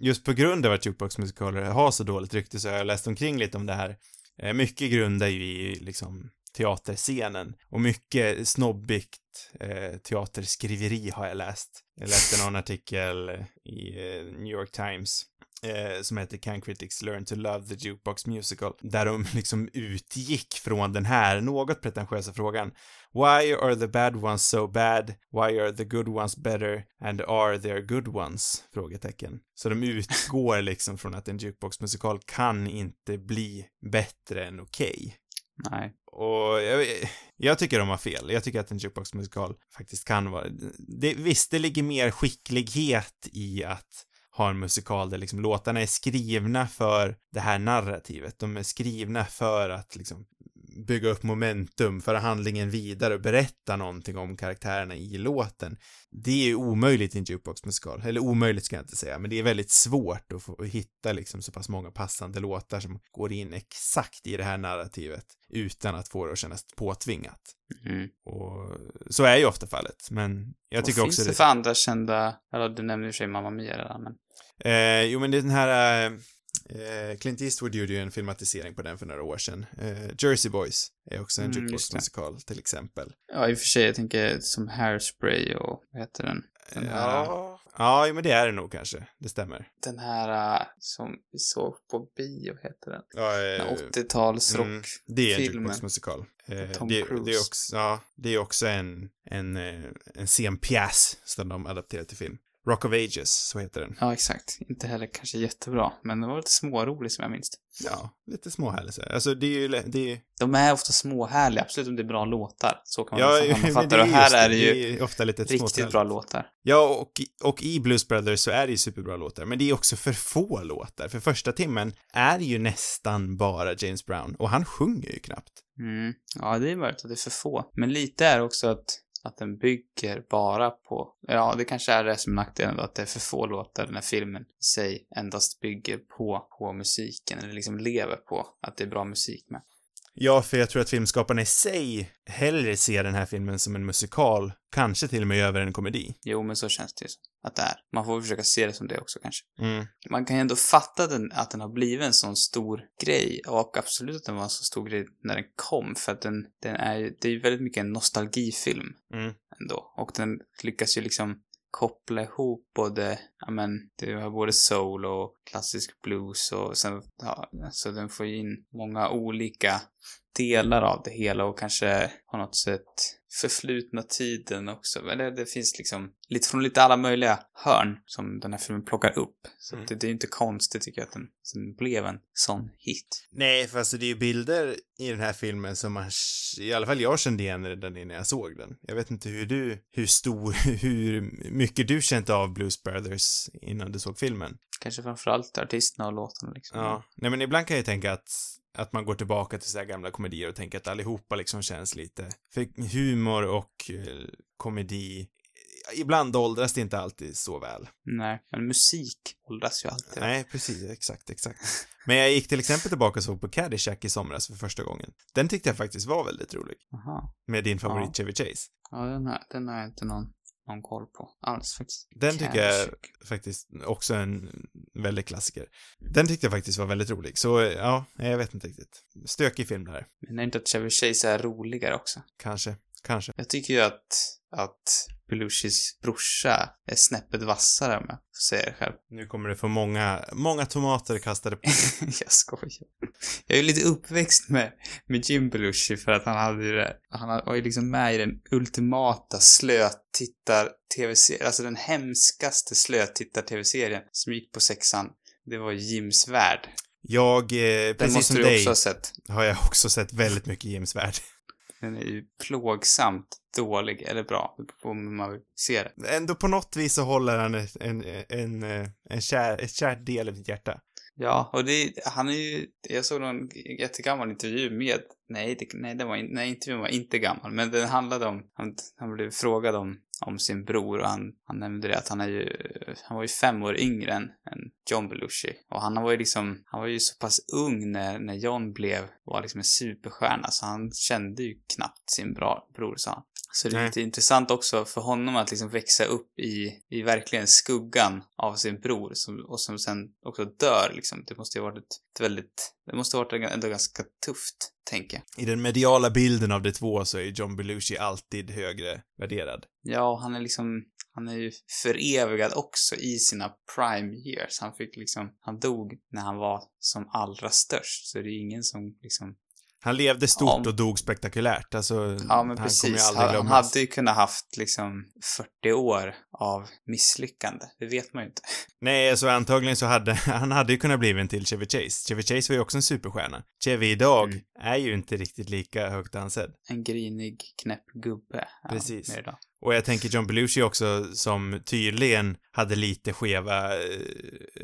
just på grund av att jukeboxmusikaler har så dåligt rykte så har jag läst omkring lite om det här. Eh, Mycket grundar ju i liksom teaterscenen och mycket snobbigt eh, teaterskriveri har jag läst. Jag läste någon artikel i eh, New York Times eh, som heter Can Critics Learn to Love the Jukebox Musical, där de (laughs) liksom utgick från den här något pretentiösa frågan. Why are the bad ones so bad? Why are the good ones better? And are there good ones? Frågetecken. Så de utgår (laughs) liksom från att en jukeboxmusikal kan inte bli bättre än okej. Nej. Och jag, jag tycker de har fel. Jag tycker att en jukeboxmusikal faktiskt kan vara... Det, visst, det ligger mer skicklighet i att ha en musikal där liksom låtarna är skrivna för det här narrativet. De är skrivna för att liksom bygga upp momentum, föra handlingen vidare och berätta någonting om karaktärerna i låten. Det är ju omöjligt i en jukeboxmusikal. Eller omöjligt ska jag inte säga, men det är väldigt svårt att, få, att hitta liksom så pass många passande låtar som går in exakt i det här narrativet utan att få det att kännas påtvingat. Mm. Och så är ju ofta fallet, men jag tycker Vad också finns det för andra kända, eller du nämnde och för sig Mamma Mia redan, men Eh, jo, men det är den här... Eh, Clint Eastwood gjorde ju en filmatisering på den för några år sedan. Eh, Jersey Boys är också en Mm, jukeboxmusikal till exempel. ja, i och för sig, jag tänker som Hairspray och, vad heter den? Den här, Ja, ja, jo, men det är det nog kanske. Det stämmer. den här äh, som vi såg på bio, heter den? Ja, eh, 80-talsrock. mm, det är en jukeboxmusikal. Eh, Tom det, det är Cruise. också, ja, det är också en, en, eh, en scenpjäs som de adapterar till film. Rock of Ages, så heter den. Ja, exakt. Inte heller kanske jättebra, men den var lite smårolig som jag minns det. Ja, lite småhärlig så. Alltså det är ju, det är De är ofta småhärliga, absolut om det är bra låtar. Så kan man Ja, sammanfatta det det. Och här just är det ju det är ofta lite riktigt småtrevligt. bra låtar. Ja, och, och i Blues Brothers så är det ju superbra låtar, men det är också för få låtar. För första timmen är ju nästan bara James Brown, och han sjunger ju knappt. Mm. Ja, det är möjligt att det är för få. Men lite är också att, att den bygger bara på, ja, det kanske är det som är nackdelen då, att det är för få låtar den här filmen i sig endast bygger på, på musiken, eller liksom lever på att det är bra musik med. Ja, för jag tror att filmskaparna i sig hellre ser den här filmen som en musikal, kanske till och med över en komedi. Jo, men så känns det ju som att det är. Man får försöka se det som det också kanske. Mm. Man kan ju ändå fatta den, att den har blivit en sån stor grej och absolut att den var en så stor grej när den kom för att den, den är det är ju väldigt mycket en nostalgifilm Mm. ändå och den lyckas ju liksom koppla ihop både, ja men, du har både soul och klassisk blues och sen, ja, så den får ju in många olika delar av det hela och kanske på något sätt förflutna tiden också. Eller det finns liksom lite från lite alla möjliga hörn som den här filmen plockar upp. Så Mm. det, det är ju inte konstigt tycker jag att den, den blev en sån hit. Nej, för alltså det är ju bilder i den här filmen som man, i alla fall jag kände igen redan innan jag såg den. Jag vet inte hur du, hur stor, (laughs) hur mycket du känt av Blues Brothers innan du såg filmen. Kanske framförallt artisterna och låtarna liksom. Ja, nej men ibland kan jag tänka att, att man går tillbaka till så gamla komedier och tänker att allihopa liksom känns lite, för humor och eh, komedi, ibland åldras det inte alltid så väl. Nej, men musik åldras ju alltid. Nej, precis, exakt, exakt. Men jag gick till exempel tillbaka och såg på Caddyshack i somras för första gången. Den tyckte jag faktiskt var väldigt rolig. Aha. Med din favorit Chevy Chase. Ja, den har, den har jag inte någon, någon koll på alls faktiskt. Den tycker jag faktiskt också en väldigt klassiker. Den tyckte jag faktiskt var väldigt rolig, så ja, jag vet inte riktigt. Stökig film det här. Men är inte att Chevy Chase är roligare också? Kanske, kanske. Jag tycker ju att, att Belushis brorsa är snäppet vassare jag får säga det själv. Nu kommer det få många, många tomater kastade på. (laughs) jag skojar. Jag är ju lite uppväxt med, med Jim Belushi för att han hade ju det. Han var ju liksom med i den ultimata slötittar-tv-serien, alltså den hemskaste slötittar-tv-serien som gick på sexan. det var Jims värld. Jag, eh, precis som du dig, också ha sett. har jag också sett väldigt mycket Jims värld. Den är ju plågsamt dålig, eller bra, det på hur man vill se det. Ändå på något vis så håller han en, en, en, eh, en kär, ett kärt del i mitt hjärta. Ja, och det, han är ju, jag såg någon jättegammal intervju med, nej, det, nej, den var, nej, intervjun var inte gammal, men den handlade om, han, han blev frågad om, om sin bror och han, han nämnde det att han är ju, han var ju fem år yngre än, än John Belushi. Och han var ju liksom, han var ju så pass ung när, när John blev, var liksom en superstjärna, så han kände ju knappt sin bra, bror, sa han. Så det är Nej. lite intressant också för honom att liksom växa upp i, i verkligen skuggan av sin bror som, och som sen också dör liksom. Det måste ju ha varit ett, väldigt, det måste ha varit ändå ganska tufft, tänker jag. I den mediala bilden av de två så är John Belushi alltid högre värderad. Ja, han är liksom, han är ju förevigad också i sina prime years. Han fick liksom, han dog när han var som allra störst, så det är ingen som liksom Han levde stort Ja. och dog spektakulärt, alltså Ja, men han precis. Han, han hade ju kunnat haft liksom 40 år av misslyckande. Det vet man ju inte. (laughs) Nej, alltså antagligen så hade (laughs) han hade ju kunnat bli en till Chevy Chase. Chevy Chase var ju också en superstjärna. Chevy idag Mm. är ju inte riktigt lika högt ansedd. En grinig, knäpp gubbe. han Precis. Och jag tänker John Belushi också som tydligen hade lite skeva eh,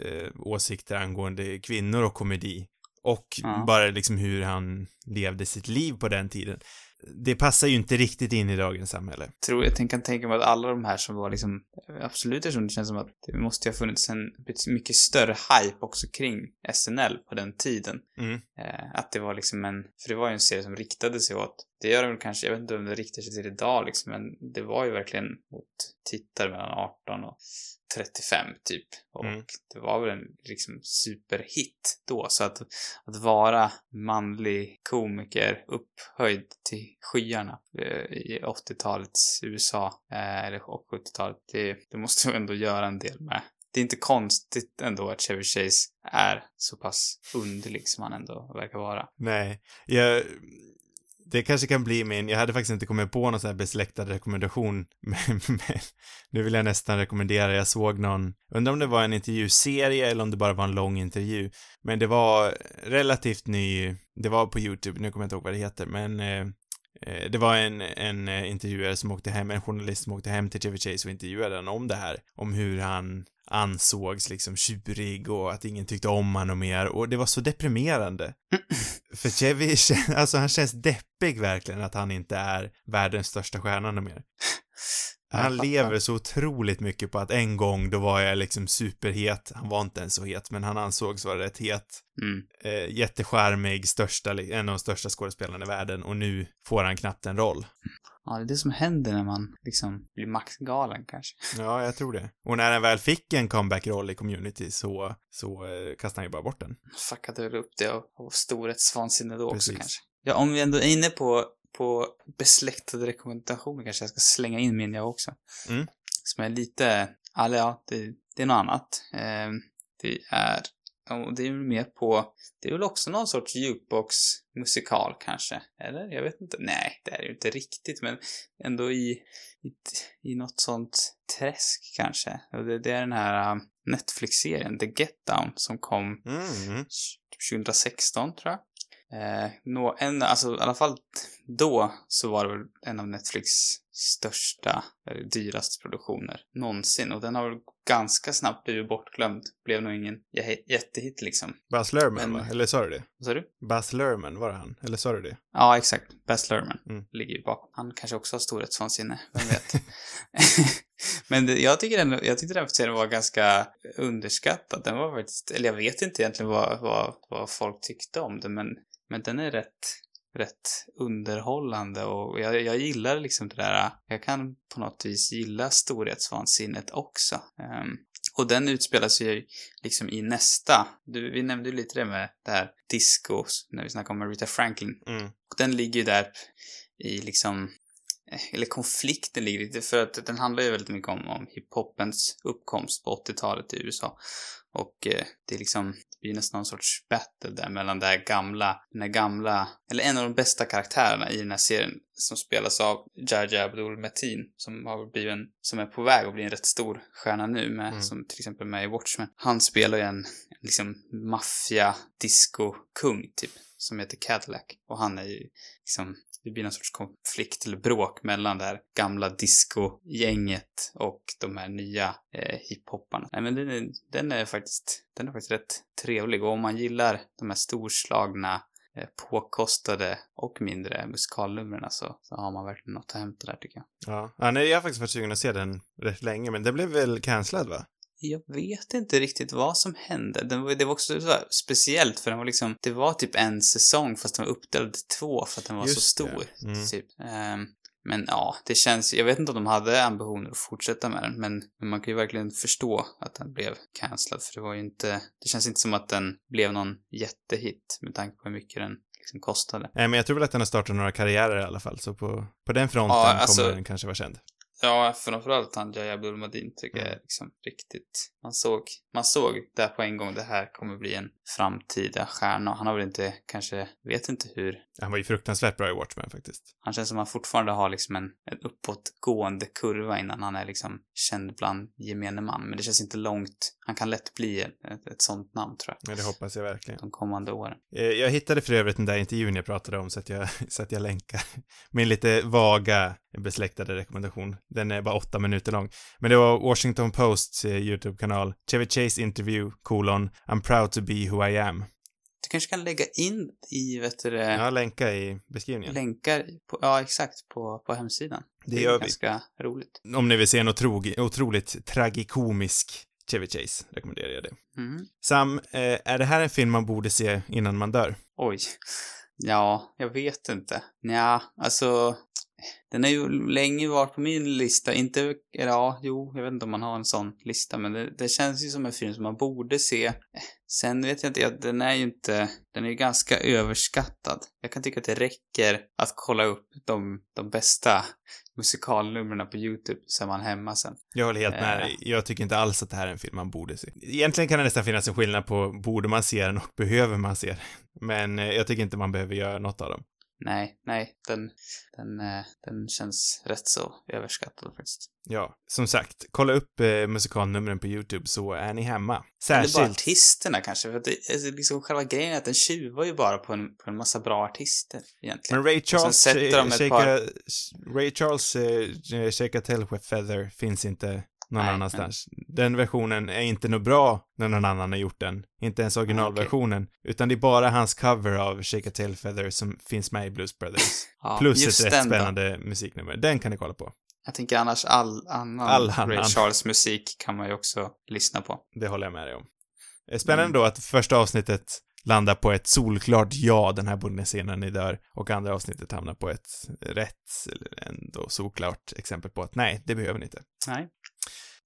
eh, åsikter angående kvinnor och komedi. Och Ja. bara liksom hur han levde sitt liv på den tiden. Det passar ju inte riktigt in i dagens samhälle. Tror, jag kan tänka mig att alla de här som var liksom, absolut eftersom det känns som att det måste ju ha funnits en mycket större hype också kring SNL på den tiden. Mm. Eh, att det var liksom en, för det var ju en serie som riktade sig åt, det gör väl kanske, jag vet inte om det riktar sig till idag liksom, men det var ju verkligen mot tittare mellan 18 och 35 typ. Och Mm. det var väl en liksom superhit då, så att, att vara manlig komiker upphöjd till skyarna eh, i 80-talets USA, eh, eller och 70-talet, det, det måste ju ändå göra en del med det är inte konstigt ändå att Chevy Chase är så pass underlig som han ändå verkar vara. Nej, jag... Det kanske kan bli min, jag hade faktiskt inte kommit på någon sån här besläktad rekommendation, (laughs) men, men nu vill jag nästan rekommendera, jag såg någon, undrar om det var en intervjuserie eller om det bara var en lång intervju, men det var relativt ny, det var på YouTube, nu kommer jag inte ihåg vad det heter, men eh, eh det var en, en eh, intervjuare som åkte hem, en journalist som åkte hem till TV Chase och intervjuade honom om det här, om hur han ansågs liksom tjurig och att ingen tyckte om honom mer och det var så deprimerande. (clears throat) För Chevy, (laughs) alltså han känns deppig verkligen att han inte är världens största stjärna mer. Han lever så otroligt mycket på att en gång då var jag liksom superhet, han var inte ens så het, men han ansågs vara rätt het. Mm. Eh, jättecharmig, största, en av de största skådespelarna i världen och nu får han knappt en roll. Ja, det är det som händer när man liksom blir maktgalen kanske. Ja, jag tror det. Och när han väl fick en comeback-roll i community så, så eh, kastade han ju bara bort den. Fuckade väl upp det och storhetsvansinne då också Precis. kanske. Ja, om vi ändå är inne på, på besläktade rekommendationer kanske jag ska slänga in min jag också. Mm. Som är lite, eller ja, det, det är något annat. Eh, det är, och det är väl mer på, det är väl också någon sorts jukebox-musikal kanske. Eller? Jag vet inte. Nej, det är ju inte riktigt, men ändå i, i, i något sånt träsk kanske. Det, det är den här um, Netflix-serien The Get Down som kom Mm. 2016 tror jag. Eh, nå, en, alltså i alla fall då så var det väl en av Netflix största, eller dyraste produktioner någonsin. Och den har väl ganska snabbt blivit bortglömd. Blev nog ingen jä- jättehit liksom. Buzz Lerman, Men- va? Eller sa du det? Vad sa du? Buzz Lerman, var det han? Eller sa du det? Ja, exakt. Baz Luhrmann Mm. ligger ju bakom. Han kanske också har storhetsvansinne, vem vet. (laughs) (laughs) Men det, jag tycker ändå, jag tyckte den serien var ganska underskattad. Den var faktiskt, eller jag vet inte egentligen vad, vad, vad folk tyckte om den, men, men den är rätt, rätt underhållande och jag, jag gillar liksom det där, jag kan på något vis gilla storhetsvansinnet också. Ehm, och den utspelar sig ju liksom i nästa, du, vi nämnde ju lite det med det här disco, när vi snackade om Rita Franklin. Mm. Och den ligger ju där i liksom eller konflikten ligger lite, för att den handlar ju väldigt mycket om, om hiphopens uppkomst på 80-talet i USA. Och eh, det är liksom, det blir nästan någon sorts battle där mellan det här gamla, den här gamla, eller en av de bästa karaktärerna i den här serien som spelas av Jaja Abdul Mateen som har blivit en, som är på väg att bli en rätt stor stjärna nu med, Mm. som till exempel med i Watchmen. Han spelar ju en, en liksom maffia disco-kung typ, som heter Cadillac. Och han är ju liksom, det blir någon sorts konflikt eller bråk mellan det här gamla disco-gänget och de här nya eh, hiphopparna. Nej men den är, den är faktiskt, den är faktiskt rätt trevlig och om man gillar de här storslagna eh, påkostade och mindre musikalnumren så, så har man verkligen något att hämta där tycker jag. Ja. ja nej, jag har faktiskt varit sugen att se den rätt länge, men den blev väl cancellad va? Jag vet inte riktigt vad som hände. Den var, det var också så här speciellt för den var liksom, det var typ en säsong fast den var uppdelad i två för att den var Just så stor. Mm. Typ. Ehm, men ja, det känns, jag vet inte om de hade ambitioner att fortsätta med den, men, men man kan ju verkligen förstå att den blev cancellad för det var ju inte, det känns inte som att den blev någon jättehit med tanke på hur mycket den liksom kostade. Nej, men jag tror väl att den har startat några karriärer i alla fall, så på, på den fronten Ja, alltså- kommer den kanske vara känd. Ja, framförallt han Jaya Abdul Madin tycker jag är Mm. liksom riktigt... Man såg, man såg där på en gång det här kommer bli en framtida stjärna. Han har väl inte, kanske, vet inte hur. Han var ju fruktansvärt bra i Watchmen faktiskt. Han känns som att han fortfarande har liksom en, en uppåtgående kurva innan han är liksom känd bland gemene man. Men det känns inte långt. Han kan lätt bli ett, ett, sånt namn tror jag. Ja, det hoppas jag verkligen. De kommande åren. Eh, Jag hittade för övrigt den där intervjun jag pratade om så att jag, (laughs) så att jag länkar. Min lite vaga besläktade rekommendation. Den är bara åtta minuter lång. Men det var Washington Posts eh, YouTube-kanal. Chevy Chase interview, kolon, I'm proud to be who I am. Du kanske kan lägga in i, vet du det, Jag länkar i beskrivningen. länkar, på, ja exakt, på, på hemsidan. Det är gör vi. ganska roligt. Om ni vill se en otrolig, otroligt tragikomisk Chevy Chase rekommenderar jag det. Mm. Sam, eh, är det här en film man borde se innan man dör? Oj. Ja, jag vet inte. Ja, alltså... Den har ju länge varit på min lista. Inte, eller ja, jo, jag vet inte om man har en sån lista, men det, det känns ju som en film som man borde se. Sen vet jag inte, ja, den är ju inte, den är ju ganska överskattad. Jag kan tycka att det räcker att kolla upp de, de bästa musikallumren på YouTube så är man hemma sen. Jag håller helt med. Eh. Jag tycker inte alls att det här är en film man borde se. Egentligen kan det nästan finnas en skillnad på borde man se den och behöver man se den. Men eh, jag tycker inte man behöver göra något av dem. Nej, nej, den, den, eh, den känns rätt så överskattad faktiskt. Ja, som sagt, kolla upp eh, musikalnumren på YouTube så är ni hemma. Eller bara Särskilt. artisterna kanske, för att det, alltså, liksom själva grejen är att den tjuvar ju bara på en, på en massa bra artister egentligen. Men Ray Charles, sätter de ett shaka, par- Ray Charles eh, with Feather finns inte någon Nej, annanstans. Den versionen är inte något bra när någon annan har gjort den. Inte ens originalversionen. Utan det är bara hans cover av Shake a Tail Feather som finns med i Blues Brothers. (laughs) Ja, Plus ett rätt den då. spännande musiknummer. Den kan ni kolla på. Jag tänker annars all annan All. Ray Charles musik kan man ju också lyssna på. Det håller jag med dig om. Eh, Spännande Mm. då att första avsnittet landar på ett solklart ja, den här borde ni se när ni dör. Och andra avsnittet hamnar på ett rätt, eller ändå solklart exempel på att nej, det behöver ni inte. Nej.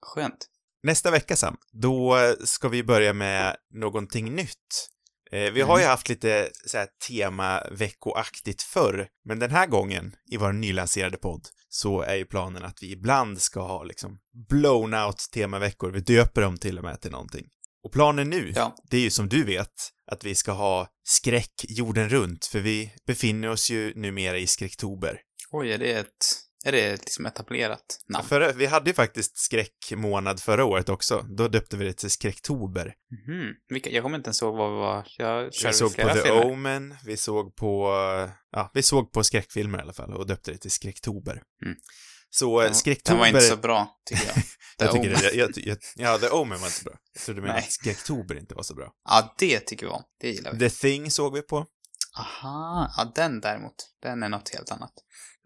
Skönt. Nästa vecka, Sam, då ska vi börja med någonting nytt. Eh, vi har ju haft lite så här tema-veckoaktigt förr, men den här gången i vår nylanserade podd så är ju planen att vi ibland ska ha liksom blown out temaveckor. Vi döper dem till och med till någonting. Och planen nu, Ja. det är ju som du vet, att vi ska ha skräck jorden runt, för vi befinner oss ju numera i skräcktober. Oj, är det ett, är det liksom etablerat namn? Förra, vi hade ju faktiskt skräckmånad förra året också. Då döpte vi det till skräcktober. Mhm. Vilka, jag kommer inte ens ihåg vad vi var. Jag Vi såg på The filmer. Omen, vi såg på, ja, vi såg på skräckfilmer i alla fall och döpte det till skräcktober. Mm. Så Den- skräcktober... Den var inte så bra, tycker jag. (laughs) Jag tycker det, jag, jag, ja, The Omen var inte så bra. Jag trodde du menade att skräcktober inte var så bra. Ja, det tycker vi om. Det gillar vi. The Thing såg vi på. Aha, ja den däremot. Den är något helt annat.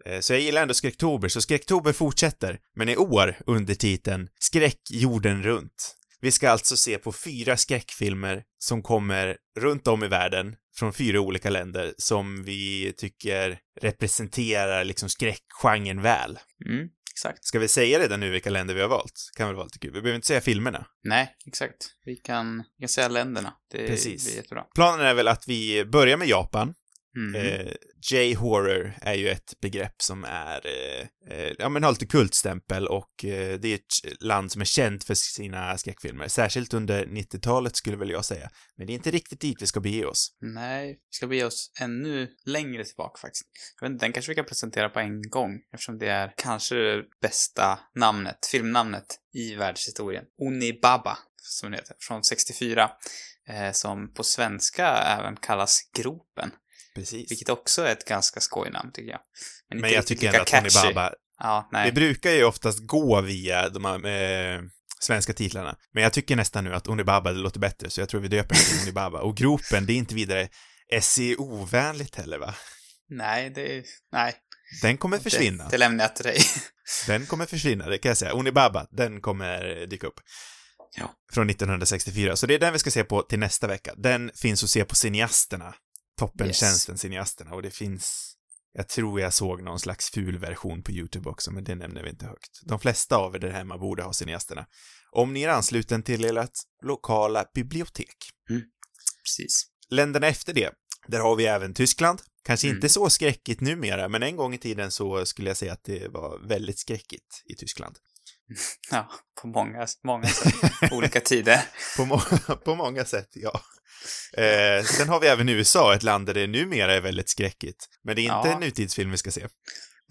Eh, Så jag gillar ändå skräcktober, så skräcktober fortsätter, men i år under titeln Skräck jorden runt. Vi ska alltså se på fyra skräckfilmer som kommer runt om i världen, från fyra olika länder, som vi tycker representerar liksom skräckgenren väl. Mm, exakt. Ska vi säga redan nu vilka länder vi har valt? Kan väl vara lite kul. Vi behöver inte säga filmerna. Nej, exakt. Vi kan, vi kan säga länderna. Det Precis. blir jättebra. Planen är väl att vi börjar med Japan, Mm. Eh, J-horror är ju ett begrepp som är, eh, eh, ja men har lite kultstämpel och eh, det är ett land som är känt för sina skräckfilmer, särskilt under 90-talet skulle väl jag säga. Men det är inte riktigt dit vi ska bege oss. Nej, vi ska bege oss ännu längre tillbaka faktiskt. Jag vet inte, den kanske vi kan presentera på en gång eftersom det är kanske det bästa namnet, filmnamnet i världshistorien. Onibaba, som det heter, från 64. Eh, som på svenska även kallas Gropen. Precis. Vilket också är ett ganska skojnamn tycker jag. Men inte jag tycker ändå att Tony catchy. Baba, Ja, nej. det brukar ju oftast gå via de här eh, svenska titlarna. Men jag tycker nästan nu att Onibaba det låter bättre, så jag tror vi döper den till Onibaba. Och gropen, det är inte vidare SEO-vänligt heller, va? Nej, det... Nej. Den kommer försvinna. Det, det lämnar jag till dig. (laughs) Den kommer försvinna, det kan jag säga. Onibaba, den kommer dyka upp. Ja. Från 1964. Så det är den vi ska se på till nästa vecka. Den finns att se på Cineasterna. Toppentjänsten Cineasterna. Och det finns, jag tror jag såg någon slags ful version på YouTube också, men det nämner vi inte högt. De flesta av er där hemma borde ha Cineasterna. Om ni är ansluten till ert lokala bibliotek. Precis. Länderna efter det, där har vi även Tyskland. Kanske Mm. inte så skräckigt numera, men en gång i tiden så skulle jag säga att det var väldigt skräckigt i Tyskland. (laughs) Ja, på många, många sätt. (laughs) Olika tider. På, må (laughs) på många sätt, ja. Eh, sen har vi även USA, ett land där det numera är väldigt skräckigt. Men det är inte Ja. en nutidsfilm vi ska se.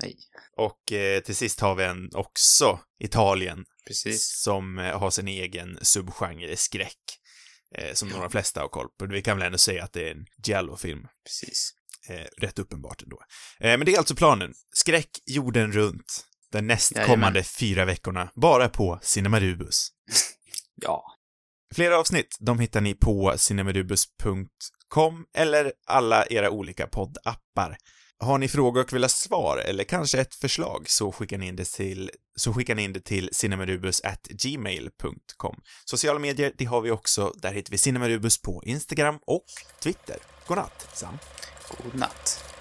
Nej, Och eh, till sist har vi en också, Italien, precis. som eh, har sin egen subgenre skräck. Eh, som de flesta har koll på. Vi kan väl ändå säga att det är en giallo-film. Precis. Eh, rätt uppenbart ändå. Eh, men det är alltså planen. Skräck jorden runt. De nästkommande Jajamän. fyra veckorna, bara på Cinemarubus. (laughs) Ja. Flera avsnitt, de hittar ni på cinemarubus.com eller alla era olika poddappar. Har ni frågor och vill ha svar eller kanske ett förslag så skickar ni in det till, så skickar ni in det till cinemarubus@gmail.com. Sociala medier, det har vi också. Där hittar vi Cinemarubus på Instagram och Twitter. Godnatt, Sam. God natt.